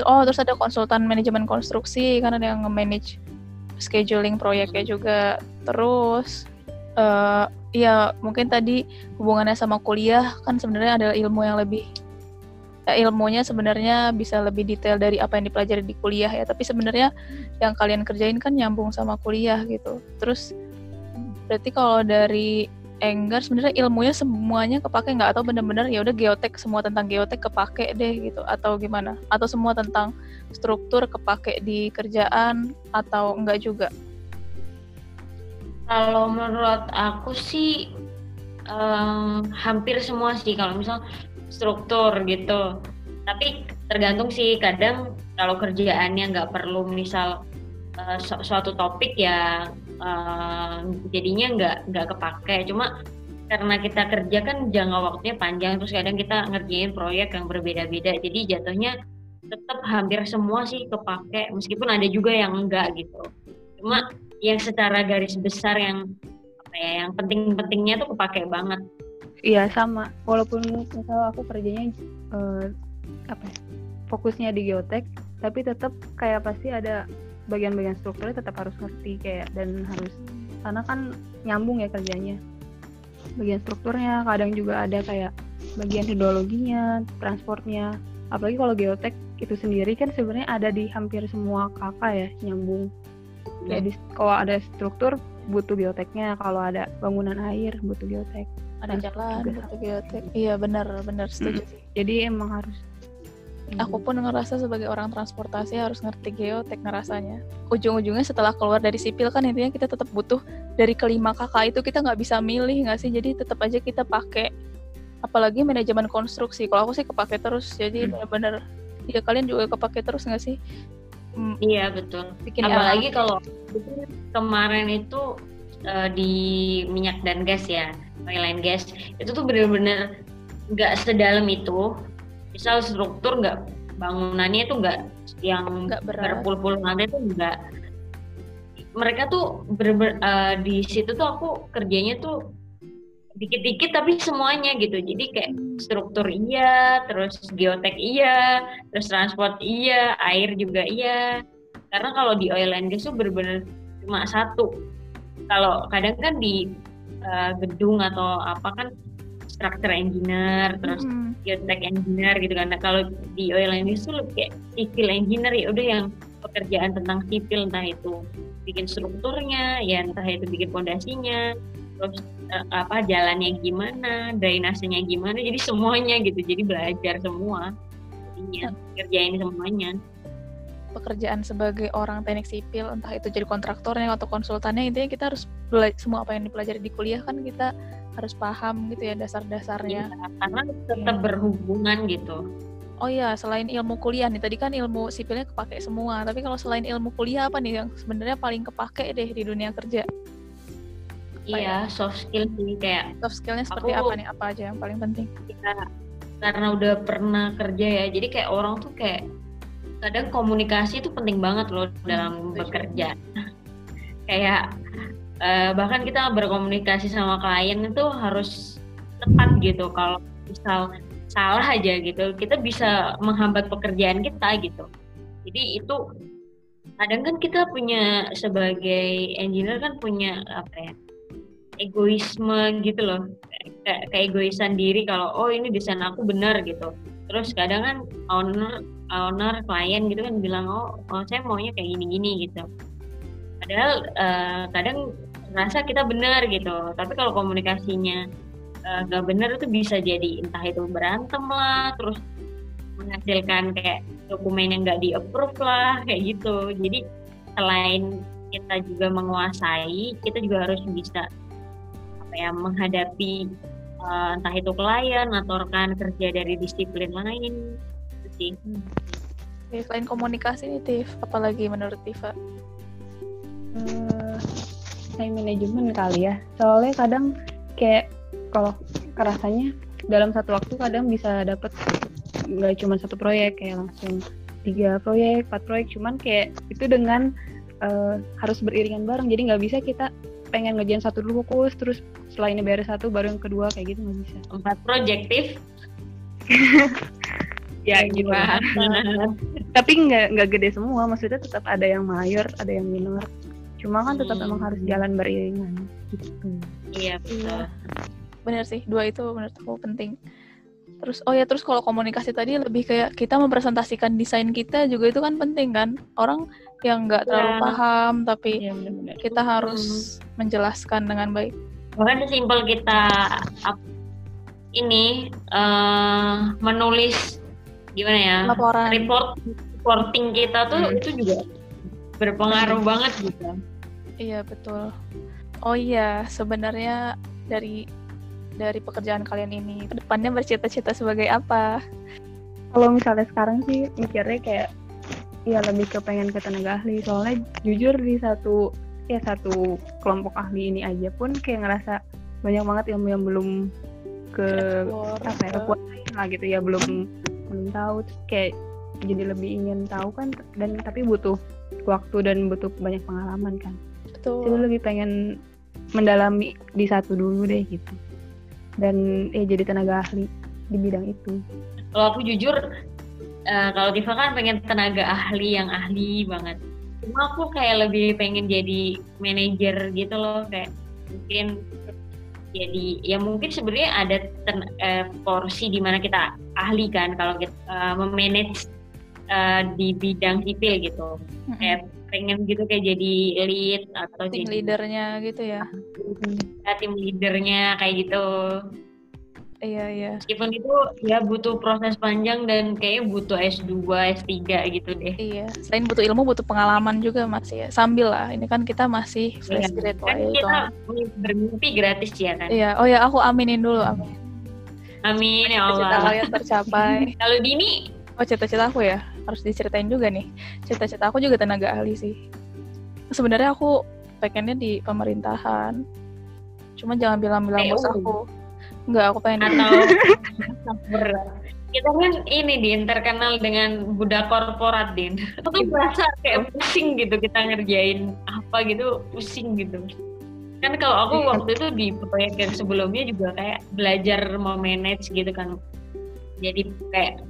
oh terus ada konsultan manajemen konstruksi kan ada yang nge-manage scheduling proyeknya juga. Terus eh ya mungkin tadi hubungannya sama kuliah kan sebenarnya ada ilmu yang lebih ya, ilmunya sebenarnya bisa lebih detail dari apa yang dipelajari di kuliah ya. Tapi sebenarnya yang kalian kerjain kan nyambung sama kuliah gitu. Terus berarti kalau dari Enggar sebenarnya ilmunya semuanya kepake. Nggak atau benar-benar ya udah geotek semua tentang geotek kepake deh gitu. Atau gimana? Atau semua tentang struktur kepake di kerjaan atau enggak juga? Kalau menurut aku sih em, hampir semua sih. Kalau misal struktur gitu. Tapi tergantung sih. Kadang kalau kerjaannya nggak perlu misal eh, su- suatu topik ya jadinya nggak nggak kepake. Cuma karena kita kerja kan jangka waktunya panjang terus kadang kita ngerjain proyek yang berbeda-beda. Jadi jatuhnya tetap hampir semua sih kepake meskipun ada juga yang enggak gitu. Cuma yang secara garis besar yang apa ya yang penting-pentingnya tuh kepake banget. Iya sama. Walaupun misal aku kerjanya eh, apa ya, fokusnya di geotek tapi tetap kayak pasti ada bagian-bagian strukturnya tetap harus ngerti kayak dan harus karena kan nyambung ya kerjanya. Bagian strukturnya kadang juga ada kayak bagian hidrologinya transportnya. Apalagi kalau geotek itu sendiri kan sebenarnya ada di hampir semua kakak ya nyambung. Kayak di, kalau ada struktur butuh geoteknya. Kalau ada bangunan air butuh geotek. Ada Nah, jalan butuh geotek. Iya benar benar setuju sih. Jadi emang harus aku pun ngerasa sebagai orang transportasi harus ngerti geotek ngerasanya. Ujung-ujungnya setelah keluar dari sipil kan intinya kita tetap butuh dari kelima kakak itu kita nggak bisa milih nggak sih? Jadi tetap aja kita pakai apalagi manajemen konstruksi. Kalau aku sih kepake terus jadi benar-benar ya kalian juga kepake terus nggak sih? Hmm, iya betul. Bikin apalagi kalau kemarin itu eh, di minyak dan gas ya oil and gas. Itu tuh bener-bener nggak sedalam itu misal struktur nggak bangunannya itu nggak yang nggak berpuluh-puluh lantai tuh nggak. Mereka tuh bener di situ tuh aku kerjanya tuh dikit-dikit tapi semuanya gitu. Jadi kayak struktur iya terus geotek iya terus transport iya air juga iya. Karena kalau di oil and gas tuh bener-bener cuma satu. Kalau kadang kan di uh, gedung atau apa kan structure engineer terus Mm-mm. geotech engineer gitu kan. Nah, kalau di oil and gas tuh lebih kayak civil engineer ya udah yang pekerjaan tentang sipil entah itu bikin strukturnya ya entah itu bikin fondasinya terus uh, apa jalannya gimana drainasenya gimana jadi semuanya gitu. Jadi belajar semua. Jadinya kerjain semuanya. Pekerjaan sebagai orang teknik sipil entah itu jadi kontraktornya atau konsultannya intinya kita harus belajar semua apa yang dipelajari di kuliah kan kita harus paham gitu ya dasar-dasarnya. Ya, karena tetap berhubungan gitu. Oh ya selain ilmu kuliah nih tadi kan ilmu sipilnya kepake semua tapi kalau selain ilmu kuliah apa nih yang sebenarnya paling kepake deh di dunia kerja? Iya soft skill sih kayak soft skillnya seperti aku, apa nih? Apa aja yang paling penting? Kita karena udah pernah kerja ya jadi kayak orang tuh kayak kadang komunikasi itu penting banget loh hmm, dalam bekerja. <laughs> Kayak uh, bahkan kita berkomunikasi sama klien itu harus tepat gitu. Kalau misal salah aja gitu kita bisa menghambat pekerjaan kita gitu. Jadi itu kadang kan kita punya sebagai engineer kan punya apa ya egoisme gitu loh. Kayak keegoisan diri kalau oh ini desain aku benar gitu. Terus kadang kan owner owner klien gitu kan bilang oh, oh saya maunya kayak gini-gini gitu. Padahal uh, kadang rasa kita benar gitu. Tapi kalau komunikasinya uh, gak bener itu bisa jadi entah itu berantem lah terus menghasilkan kayak dokumen yang nggak di approve lah kayak gitu. Jadi selain kita juga menguasai kita juga harus bisa apa ya menghadapi uh, entah itu klien atau rekan kerja dari disiplin lain. Itu sih. Oke, selain komunikasi nih Tiff, apalagi menurut Tifa? Uh, time management kali ya. Soalnya kadang kayak kalau kerasanya dalam satu waktu kadang bisa dapat nggak cuma satu proyek kayak langsung tiga proyek, empat proyek, cuman kayak itu dengan uh, harus beriringan bareng. Jadi nggak bisa kita pengen ngejalan satu dulu fokus, terus setelah ini beres satu baru yang kedua kayak gitu nggak bisa. Empat projektif. <laughs> ya gimana? Tapi nggak nggak gede semua, maksudnya tetap ada yang mayor, ada yang minor. Cuma kan tetap hmm. emang harus jalan beriringan gitu. Iya betul. Iya bener sih dua itu menurut aku penting terus oh ya terus kalau komunikasi tadi lebih kayak kita mempresentasikan desain kita juga itu kan penting kan orang yang nggak terlalu ya. paham tapi ya, bener -bener. kita harus hmm. menjelaskan dengan baik bahkan simpel kita ini uh, menulis gimana ya laporan report reporting kita tuh hmm. itu juga berpengaruh hmm. banget gitu iya betul oh iya sebenarnya dari dari pekerjaan kalian ini? Ke depannya bercita-cita sebagai apa? Kalau misalnya sekarang sih mikirnya kayak ya lebih ke pengen ke tenaga ahli soalnya jujur di satu ya satu kelompok ahli ini aja pun kayak ngerasa banyak banget ilmu yang belum ke apa ya kekuatan lah gitu ya belum belum tahu Terus kayak jadi lebih ingin tahu kan dan tapi butuh waktu dan butuh banyak pengalaman kan betul jadi lebih pengen mendalami di satu dulu deh gitu dan ya jadi tenaga ahli di bidang itu. Kalau aku jujur, uh, kalau Tifa kan pengen tenaga ahli yang ahli banget. Cuma aku kayak lebih pengen jadi manajer gitu loh, kayak mungkin jadi ya mungkin sebenarnya ada ten, uh, porsi di mana kita ahli kan kalau kita uh, memanage uh, di bidang sipil gitu. Mm-hmm. Kayak pengen gitu kayak jadi lead atau tim jadi leadernya gitu ya. ya tim leadernya kayak gitu. Iya iya. Meskipun itu ya butuh proses panjang dan kayaknya butuh S2 S3 gitu deh. Iya selain butuh ilmu butuh pengalaman juga mas ya. Sambil lah ini kan kita masih iya, fresh graduate kan kita bermimpi gratis ya kan? Iya oh ya aku aminin dulu amin. Amin ya Allah. cita kalian tercapai. <laughs> Kalau Dini? Oh cita-cita aku ya harus diceritain juga nih cita-cita aku juga tenaga ahli sih. Sebenarnya aku pengennya di pemerintahan. Cuma jangan bilang-bilang bos aku. Enggak, aku pengen atau <laughs> kita kan ini din terkenal dengan budak korporat din. Aku tuh merasa kayak pusing gitu kita ngerjain apa gitu pusing gitu. Kan kalau aku iya. waktu itu di proyek yang sebelumnya juga kayak belajar mau manage gitu kan. Jadi kayak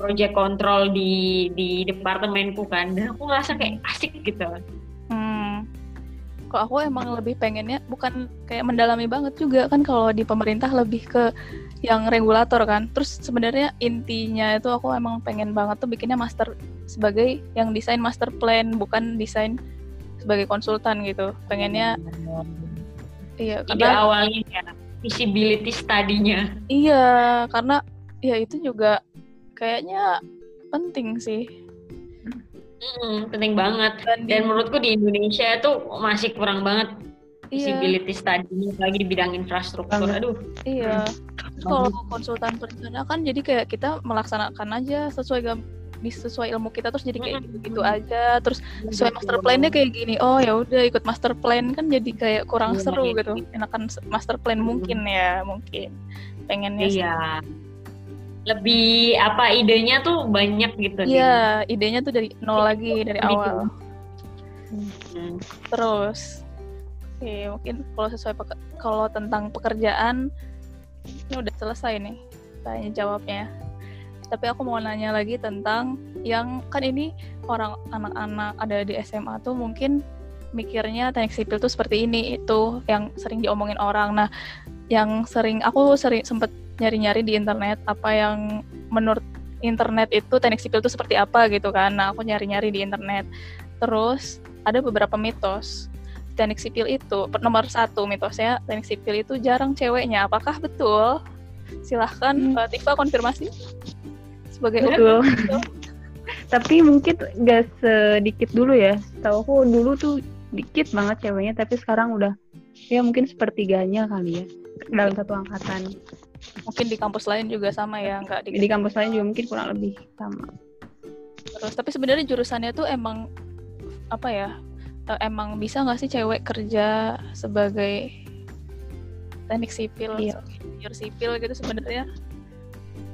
project control di di departemenku kan dan aku ngerasa kayak asik gitu hmm. kok aku emang lebih pengennya bukan kayak mendalami banget juga kan kalau di pemerintah lebih ke yang regulator kan terus sebenarnya intinya itu aku emang pengen banget tuh bikinnya master sebagai yang desain master plan bukan desain sebagai konsultan gitu pengennya Iya, ide karena awalnya ya visibility study-nya. iya, karena ya itu juga kayaknya penting sih. Mm, penting banget. Dan menurutku di Indonesia tuh masih kurang banget iya, visibility study-nya lagi di bidang infrastruktur. Banget. Aduh. iya. Terus kalau konsultan perencana kan jadi kayak kita melaksanakan aja sesuai gam di sesuai ilmu kita terus jadi kayak gitu-gitu aja terus sesuai master plan-nya kayak gini oh ya udah ikut master plan kan jadi kayak kurang Iya, seru iya. gitu enakan master plan mungkin ya mungkin pengennya sih. Lebih apa idenya tuh banyak gitu. iya idenya tuh dari nol lagi dari Gitu. awal Hmm. terus oke mungkin kalau sesuai kalau tentang pekerjaan ini udah selesai nih tanya jawabnya tapi aku mau nanya lagi tentang yang kan ini orang anak-anak ada di SMA tuh mungkin mikirnya teknik sipil tuh seperti ini itu yang sering diomongin orang nah yang sering aku sering sempet nyari-nyari di internet apa yang menurut internet itu teknik sipil itu seperti apa gitu kan. Nah aku nyari-nyari di internet. Terus ada beberapa mitos teknik sipil itu. Nomor satu mitosnya teknik sipil itu jarang ceweknya. Apakah betul? Silahkan Hmm. uh, Tifa konfirmasi. Sebagai Betul. <laughs> tapi mungkin nggak sedikit dulu ya. Tahu aku dulu tuh dikit banget ceweknya tapi sekarang udah ya mungkin sepertiganya kali ya dalam satu angkatan mungkin di kampus lain juga sama ya nggak di, di kampus lain juga mungkin kurang lebih sama terus tapi sebenarnya jurusannya tuh emang apa ya eh, emang bisa nggak sih cewek kerja sebagai teknik sipil Iya. insinyur sipil gitu sebenarnya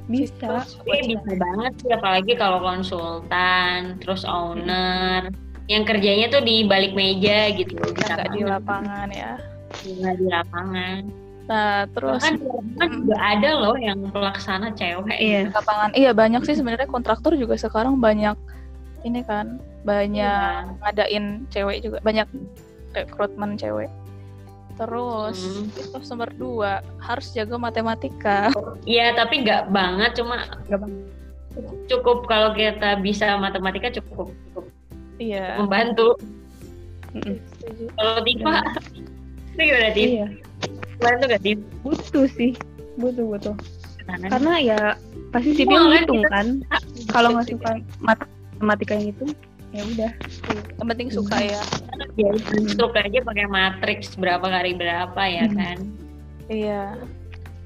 bisa Tapi bisa banget sih apalagi kalau konsultan, terus owner, yang kerjanya tuh di balik meja gitu. Bisa nggak di lapangan ya Nggak di lapangan. Nah terus lapangan juga ada loh yang pelaksana cewek. iya. lapangan. Iya banyak sih sebenarnya. Kontraktor juga sekarang banyak ini kan. Banyak Iya. ngadain cewek juga. Banyak rekrutmen cewek. Terus Hmm. mitos nomor dua. Harus jaga matematika. Iya, tapi nggak banget, cuma nggak bang cukup kalau kita bisa matematika cukup. Cukup iya membantu. Kalau Tifa, itu gimana Tif? iya Bantu nggak Tif? butuh sih. Butuh butuh. Kanan. karena ya pasti sipil kan ngitung kita- kan. Kalau nggak suka matematika yang itu ya udah. Yang penting suka ya. Ya, struk aja pakai matriks berapa kali berapa ya Hmm. kan? iya.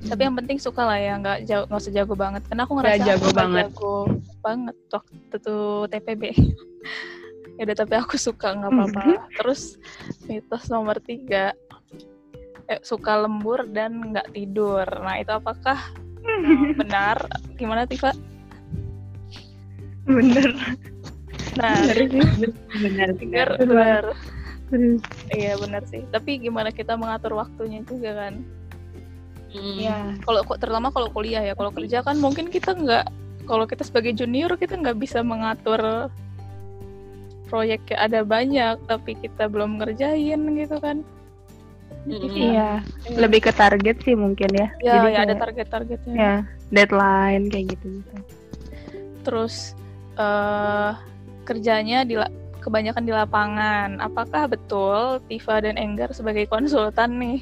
Tapi yang penting suka lah ya nggak jauh nggak usah jago banget. Karena aku Nggak ngerasa jago aku nggak banget. jago banget waktu tuh TPB <laughs> ya udah tapi aku suka nggak apa-apa. Terus mitos nomor tiga eh, suka lembur dan nggak tidur. Nah itu apakah uh, <laughs> benar? Gimana Tifa? Bener. Nah bener sih. Benar benar Bener. Benar iya benar sih. Tapi gimana kita mengatur waktunya juga kan? Hmm. ya kalau kok terutama kalau kuliah ya. Kalau kerja kan mungkin kita nggak kalau kita sebagai junior kita nggak bisa mengatur proyek ada banyak tapi kita belum ngerjain gitu kan Iya. Lebih ke target sih mungkin ya. Ya, Jadi ya ada target-targetnya. ya deadline kayak gitu gitu terus eh kerjanya di la- kebanyakan di lapangan. Apakah betul Tifa dan Enggar sebagai konsultan nih?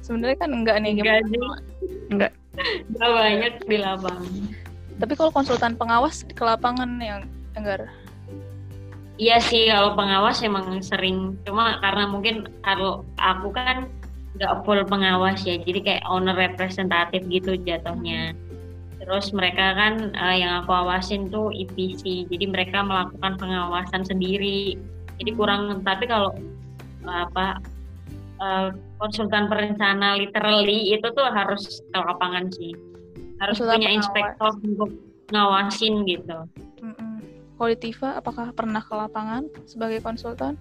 Sebenarnya kan enggak nih Enggak gimana? Enggak. Nggak banyak di lapangan. tapi kalau konsultan pengawas ke lapangan yang Enggar Iya sih kalau pengawas emang sering. Cuma karena mungkin kalau aku kan nggak full pengawas ya jadi kayak owner representatif gitu jatuhnya. Terus mereka kan eh, yang aku awasin tuh EPC jadi mereka melakukan pengawasan sendiri. Jadi kurang tapi kalau eh, apa eh, konsultan perencana literally itu tuh harus ke lapangan sih. Harus Konsultan punya pengawas. inspektor untuk ngawasin gitu. Mm-mm. Kalau di Tifa apakah pernah ke lapangan sebagai konsultan?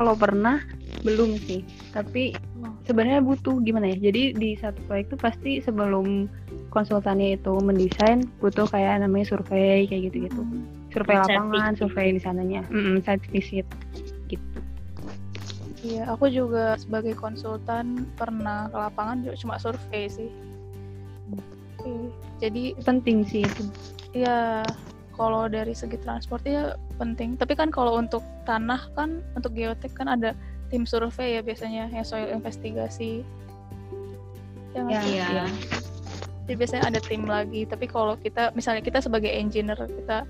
Kalau pernah belum sih. Tapi Oh. sebenarnya butuh gimana ya? Jadi di satu proyek tuh pasti sebelum konsultannya itu mendesain butuh kayak namanya survei kayak gitu gitu survei lapangan survei di sananya. Mm site visit gitu. Iya, aku juga sebagai konsultan pernah ke lapangan juga cuma survei sih. Oke, Jadi penting sih itu. Ya kalau dari segi transport ya penting. Tapi kan kalau untuk tanah kan untuk geotek kan ada tim survei ya biasanya yang soil investigasi. Ya, Ya? Iya. iya. Jadi biasanya ada tim lagi. Tapi kalau kita misalnya kita sebagai engineer kita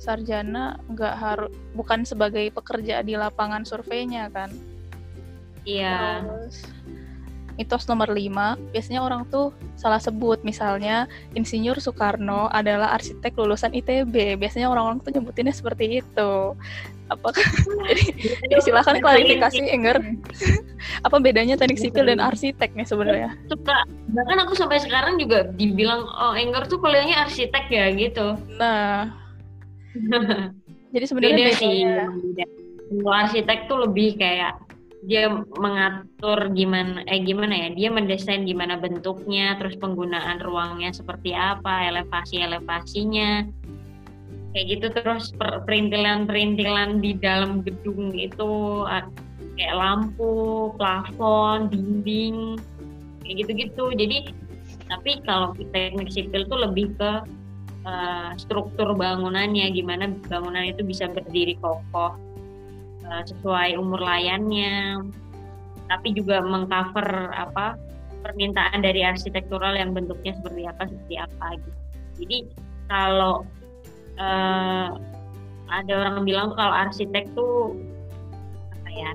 sarjana nggak harus bukan sebagai pekerja di lapangan surveinya kan. Iya. Terus mitos nomor 5, biasanya orang tuh salah sebut misalnya Insinyur Soekarno adalah arsitek lulusan ITB. Biasanya orang-orang tuh nyebutinnya seperti itu. Apakah <laughs> jadi, jadi silakan klarifikasi Enger. <laughs> Apa bedanya teknik sipil dan arsitek nih sebenarnya? Suka bahkan aku sampai sekarang juga dibilang oh Enggar tuh kuliahnya arsitek ya gitu. Nah, <laughs> jadi sebenarnya beda sih. Kalau arsitek tuh lebih kayak dia mengatur gimana eh gimana ya dia mendesain gimana bentuknya terus penggunaan ruangnya seperti apa elevasi elevasinya kayak gitu terus per- perintilan-perintilan di dalam gedung itu kayak lampu plafon dinding kayak gitu-gitu. Jadi tapi kalau teknik sipil tuh lebih ke eh, struktur bangunannya gimana bangunan itu bisa berdiri kokoh eh, sesuai umur layannya. Tapi juga mengcover apa permintaan dari arsitektural yang bentuknya seperti apa seperti apa gitu. Jadi kalau eh, ada orang bilang kalau arsitek tuh apa ya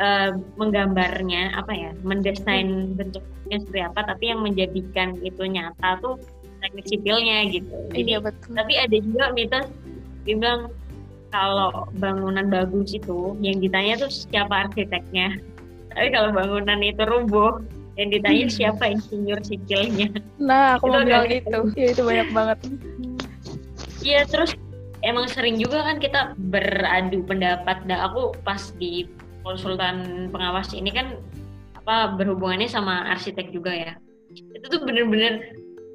eh, menggambarnya apa ya mendesain bentuknya seperti apa tapi yang menjadikan itu nyata tuh teknik sipilnya gitu. Jadi Iya betul. tapi ada juga mitos dia bilang kalau bangunan bagus itu yang ditanya tuh siapa arsiteknya tapi kalau bangunan itu rubuh yang ditanya siapa insinyur sipilnya Nah, aku Itu mau bilang gitu. itu. Iya, itu banyak banget. iya terus emang sering juga kan kita beradu pendapat nah aku pas di konsultan pengawas ini kan apa berhubungannya sama arsitek juga ya itu tuh bener-bener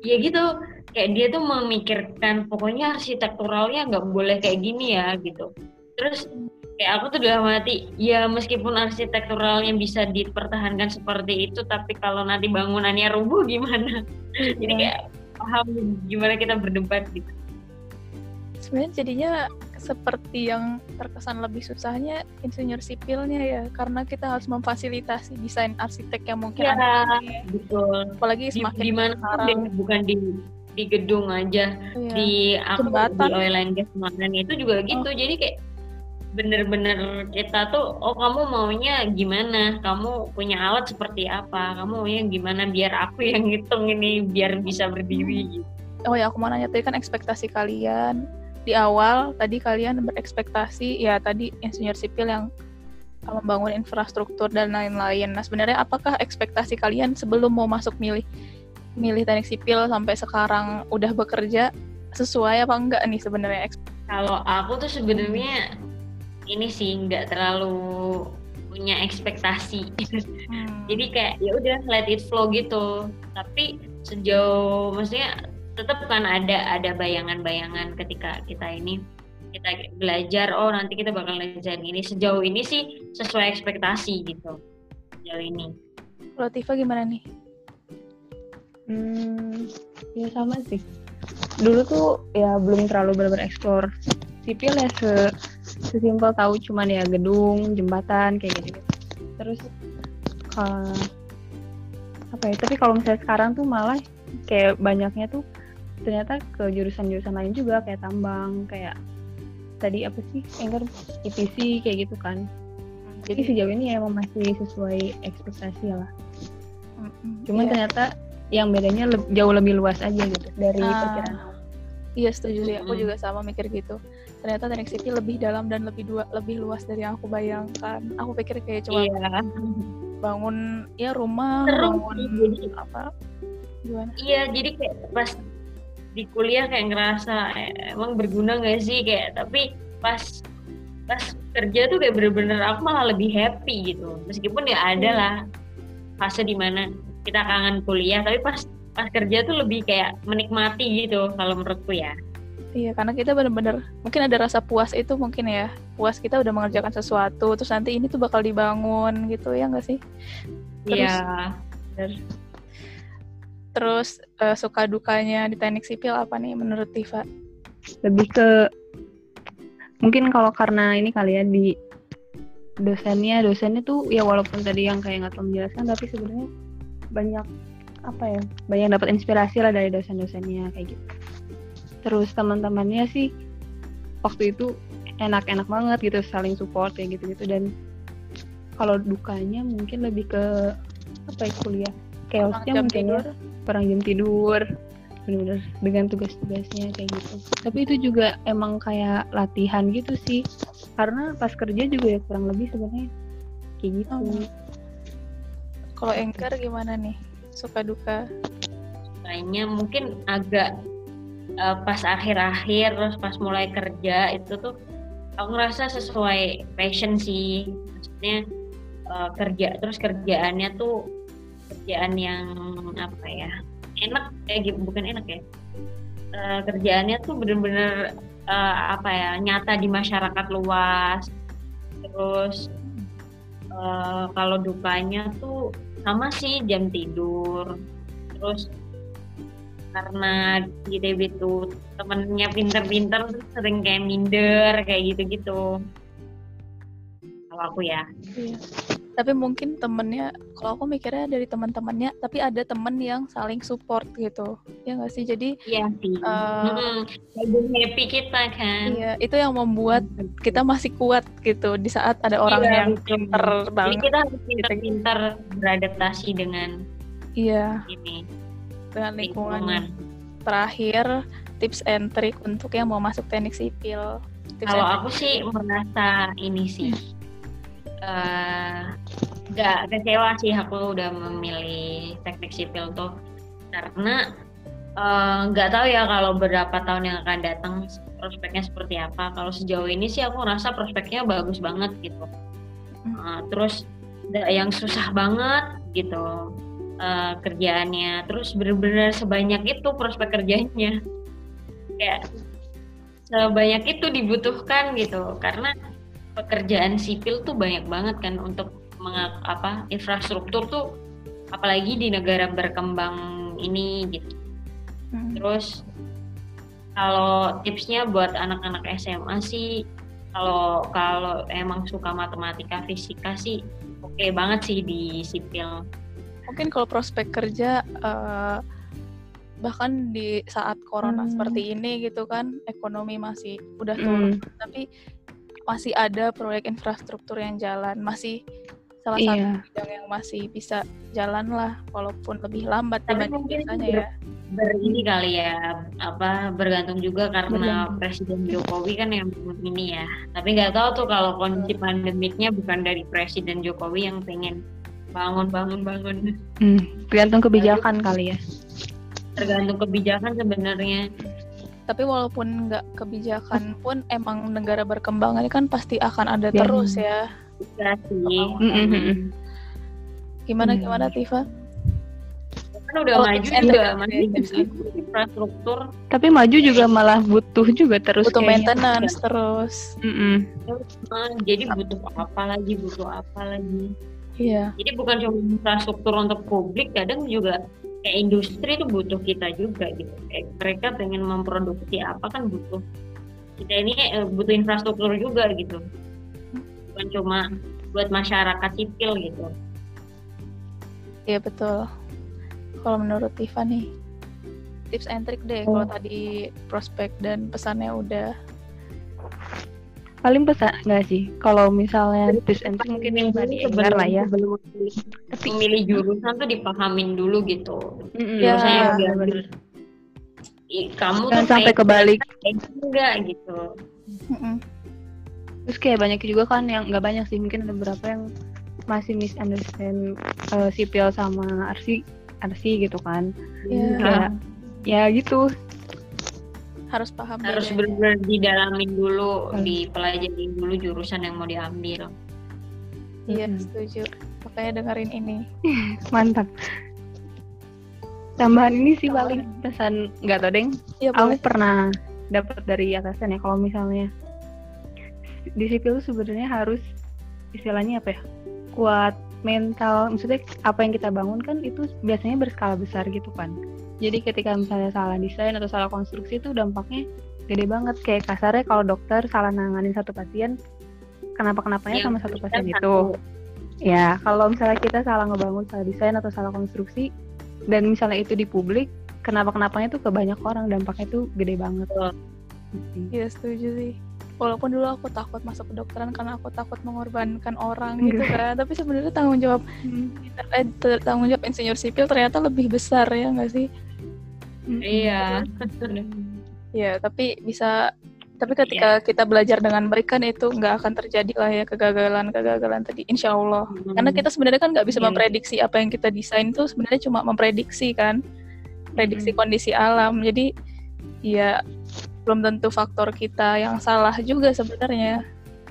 ya gitu kayak dia tuh memikirkan pokoknya arsitekturalnya nggak boleh kayak gini ya gitu terus kayak aku tuh dalam hati ya meskipun arsitekturalnya bisa dipertahankan seperti itu tapi kalau nanti bangunannya rubuh <laughs> gimana jadi kayak paham gimana kita berdebat gitu Sebenarnya jadinya seperti yang terkesan lebih susahnya insinyur sipilnya ya, karena kita harus memfasilitasi desain arsitek yang mungkin ada. betul Apalagi di, semakin di mana sekarang. deh, bukan di di gedung aja Iya. di aku Jembatan. di oil and gas kemarin itu juga gitu jadi kayak bener-bener kita tuh oh kamu maunya gimana kamu punya alat seperti apa kamu maunya gimana biar aku <laughs> yang ngitung ini biar bisa berdiri gitu. Oh ya, aku mau nanya tadi kan ekspektasi kalian di awal tadi kalian berekspektasi ya tadi insinyur sipil yang membangun infrastruktur dan lain-lain. Nah sebenarnya apakah ekspektasi kalian sebelum mau masuk milih milih teknik sipil sampai sekarang udah bekerja sesuai apa enggak nih sebenarnya? kalau aku tuh sebenarnya ini sih nggak terlalu punya ekspektasi Hmm. jadi kayak ya udah let it flow gitu tapi sejauh maksudnya tetap kan ada ada bayangan-bayangan ketika kita ini kita belajar oh nanti kita bakal belajar ini sejauh ini sih sesuai ekspektasi gitu sejauh ini Kalau Tifa gimana nih? Hmm, ya sama sih. Dulu tuh ya belum terlalu benar eksplor sipil ya se sesimpel tahu cuman ya gedung, jembatan kayak gitu. Terus eh, apa ya? Tapi kalau misalnya sekarang tuh malah kayak banyaknya tuh ternyata ke jurusan-jurusan lain juga kayak tambang, kayak tadi apa sih? Enggar IPC kayak gitu kan. Jadi sejauh ini ya emang masih sesuai ekspektasi lah. Mm-mm. Cuman Iya. ternyata yang bedanya leb- jauh lebih luas aja gitu dari Ah. perkiraan. Iya setuju sih, aku juga sama mikir gitu. Ternyata teknik sipil lebih dalam dan lebih dua, lebih luas dari yang aku bayangkan. Aku pikir kayak cuma iya bangun ya rumah, Seru bangun jadi apa? Gimana? iya jadi kayak pas di kuliah kayak ngerasa eh, emang berguna gak sih kayak tapi pas pas kerja tuh kayak bener-bener aku malah lebih happy gitu meskipun ya ada Hmm. lah fase di mana kita kangen kuliah tapi pas pas kerja tuh lebih kayak menikmati gitu kalau menurutku ya Iya, karena kita bener-bener mungkin ada rasa puas itu mungkin ya. Puas kita udah mengerjakan sesuatu, terus nanti ini tuh bakal dibangun gitu ya nggak sih? Terus- Iya Terus eh, suka dukanya di teknik sipil apa nih menurut Tifa? Lebih ke mungkin kalau karena ini kali ya di dosennya dosennya tuh ya walaupun tadi yang kayak nggak terlalu menjelaskan tapi sebenarnya banyak apa ya banyak dapat inspirasi lah dari dosen-dosennya kayak gitu. Terus teman-temannya sih waktu itu enak-enak banget gitu saling support kayak gitu-gitu. Dan kalau dukanya mungkin lebih ke apa ya kuliah. Chaosnya mungkin ya tidur. kurang jam tidur. Bener-bener dengan tugas-tugasnya kayak gitu. Tapi itu juga emang kayak latihan gitu sih. Karena pas kerja juga ya kurang lebih sebenarnya kayak gitu. Hmm. Kalau anchor gimana nih? Suka duka? Kayaknya mungkin agak eh, pas akhir-akhir terus pas mulai kerja itu tuh aku ngerasa sesuai passion sih maksudnya eh, kerja terus kerjaannya tuh kerjaan yang apa ya enak kayak gitu bukan enak ya Eh, kerjaannya tuh bener-bener eh, apa ya nyata di masyarakat luas terus eh, kalau dukanya tuh sama sih jam tidur. Terus karena di ITB tuh temennya pinter-pinter sering kayak minder kayak gitu-gitu. Kalau aku ya. Iya. Tapi mungkin temennya, kalau aku mikirnya dari teman-temannya, tapi ada temen yang saling support gitu. Ya nggak sih? Jadi iya sih Mm-mm. Lagi happy kita kan iya, itu yang membuat kita masih kuat gitu di saat ada orang Iya, yang pinter jadi banget. kita harus pinter-pinter beradaptasi dengan Iya, ini dengan lingkungan. lingkungan Terakhir, tips and trick untuk yang mau masuk teknik sipil. Tips Kalau aku sih merasa ini sih eh, nggak kecewa sih aku udah memilih teknik sipil tuh karena eh, nggak tahu ya kalau beberapa tahun yang akan datang prospeknya seperti apa. Kalau sejauh ini sih aku rasa prospeknya bagus banget gitu. Eh, terus yang susah banget gitu eh, kerjaannya. Terus bener-bener sebanyak itu prospek kerjanya. Kayak sebanyak itu dibutuhkan gitu karena pekerjaan sipil tuh banyak banget kan untuk menga- apa infrastruktur tuh apalagi di negara berkembang ini gitu Hmm. terus kalau tipsnya buat anak-anak SMA sih kalau kalau emang suka matematika fisika sih oke banget sih di sipil Mungkin kalau prospek kerja eh, bahkan di saat corona Hmm. seperti ini gitu kan, ekonomi masih udah Hmm. turun, tapi masih ada proyek infrastruktur yang jalan, masih salah satu iya bidang yang masih bisa jalan lah, walaupun lebih lambat Tapi dibanding mungkin biasanya ber- ya. ber ini kali ya apa bergantung juga karena Bergantung. Presiden Jokowi kan yang ini ya. Tapi nggak tahu tuh kalau kondisi pandemiknya bukan dari Presiden Jokowi yang pengen bangun bangun bangun Hmm, tergantung kebijakan kali ya. Tergantung kebijakan sebenarnya Tapi walaupun nggak kebijakan pun emang negara berkembang ini kan pasti akan ada Ya. terus ya. Iya sih Mm, mm, mm, mm. Gimana Hmm. gimana Tifa? kan udah Oh, maju juga and infrastruktur tapi maju juga malah butuh juga terus Butuh kayaknya. maintenance terus. Mm-mm. eh, jadi butuh apa lagi butuh apa lagi Iya. jadi bukan cuma infrastruktur untuk publik kadang juga kayak industri itu butuh kita juga gitu kayak mereka pengen memproduksi apa kan butuh kita ini eh, butuh infrastruktur juga gitu bukan cuma buat masyarakat sipil gitu Iya betul. Kalau menurut Tifa nih, tips and trick deh. Kalau Oh. tadi prospek dan pesannya udah. Paling pesan enggak sih? Kalau misalnya tips and mungkin yang tadi Enggar lah ya. sebelum memilih, memilih jurusan tuh dipahamin dulu gitu. Mm-mm. Ya, kamu jangan tuh sampai kebalik. enggak gitu. Terus kayak banyak juga kan yang nggak banyak sih mungkin ada beberapa yang masih misunderstand eh, sipil sama arsi arsi gitu kan. Kayak, ya gitu Harus paham harus benar-benar didalamin dulu Hmm. dipelajarin dulu jurusan yang mau diambil Iya Mm-mm. setuju. Makanya dengerin ini. <laughs> mantap tambahan ini sih paling pesan nggak tau deng Iya aku boleh. pernah dapat dari atasan ya kalau misalnya di sipil tuh sebenarnya harus istilahnya apa ya kuat mental maksudnya apa yang kita bangun kan itu biasanya berskala besar gitu kan jadi ketika misalnya salah desain atau salah konstruksi itu dampaknya gede banget kayak kasarnya kalau dokter salah nanganin satu pasien kenapa-kenapanya Yang sama satu penting pasien kan itu. Ya, kalau misalnya kita salah ngebangun, salah desain atau salah konstruksi, dan misalnya itu di publik, kenapa-kenapanya tuh ke banyak orang, dampaknya tuh gede banget. Gitu. Iya setuju sih. Walaupun dulu aku takut masuk kedokteran karena aku takut mengorbankan orang gitu kan. Tapi sebenarnya tanggung jawab eh, ter- tanggung jawab insinyur sipil ternyata lebih besar ya nggak sih? Iya. Ya tapi bisa. Tapi ketika kita belajar dengan baik kan itu nggak akan terjadi lah ya kegagalan-kegagalan tadi. Insya Allah. Karena kita sebenarnya kan nggak bisa Iya. memprediksi apa yang kita desain tuh sebenarnya cuma memprediksi kan, prediksi Hmm. kondisi alam. Jadi ya belum tentu faktor kita yang salah juga sebenarnya.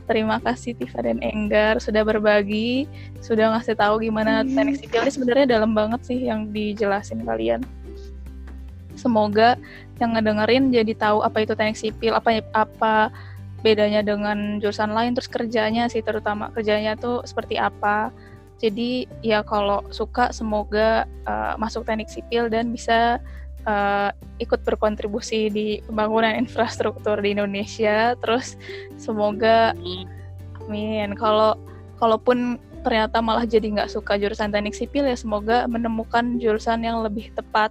Terima kasih Tifa dan Enggar sudah berbagi, sudah ngasih tahu gimana Hmm. teknik sipil ini sebenarnya dalam banget sih yang dijelasin kalian. Semoga yang ngedengerin jadi tahu apa itu teknik sipil, apa apa bedanya dengan jurusan lain terus kerjanya sih terutama kerjanya tuh seperti apa. Jadi ya kalau suka semoga uh, masuk teknik sipil dan bisa uh, ikut berkontribusi di pembangunan infrastruktur di Indonesia. Terus semoga amin. Kalau kalaupun ternyata malah jadi nggak suka jurusan teknik sipil ya semoga menemukan jurusan yang lebih tepat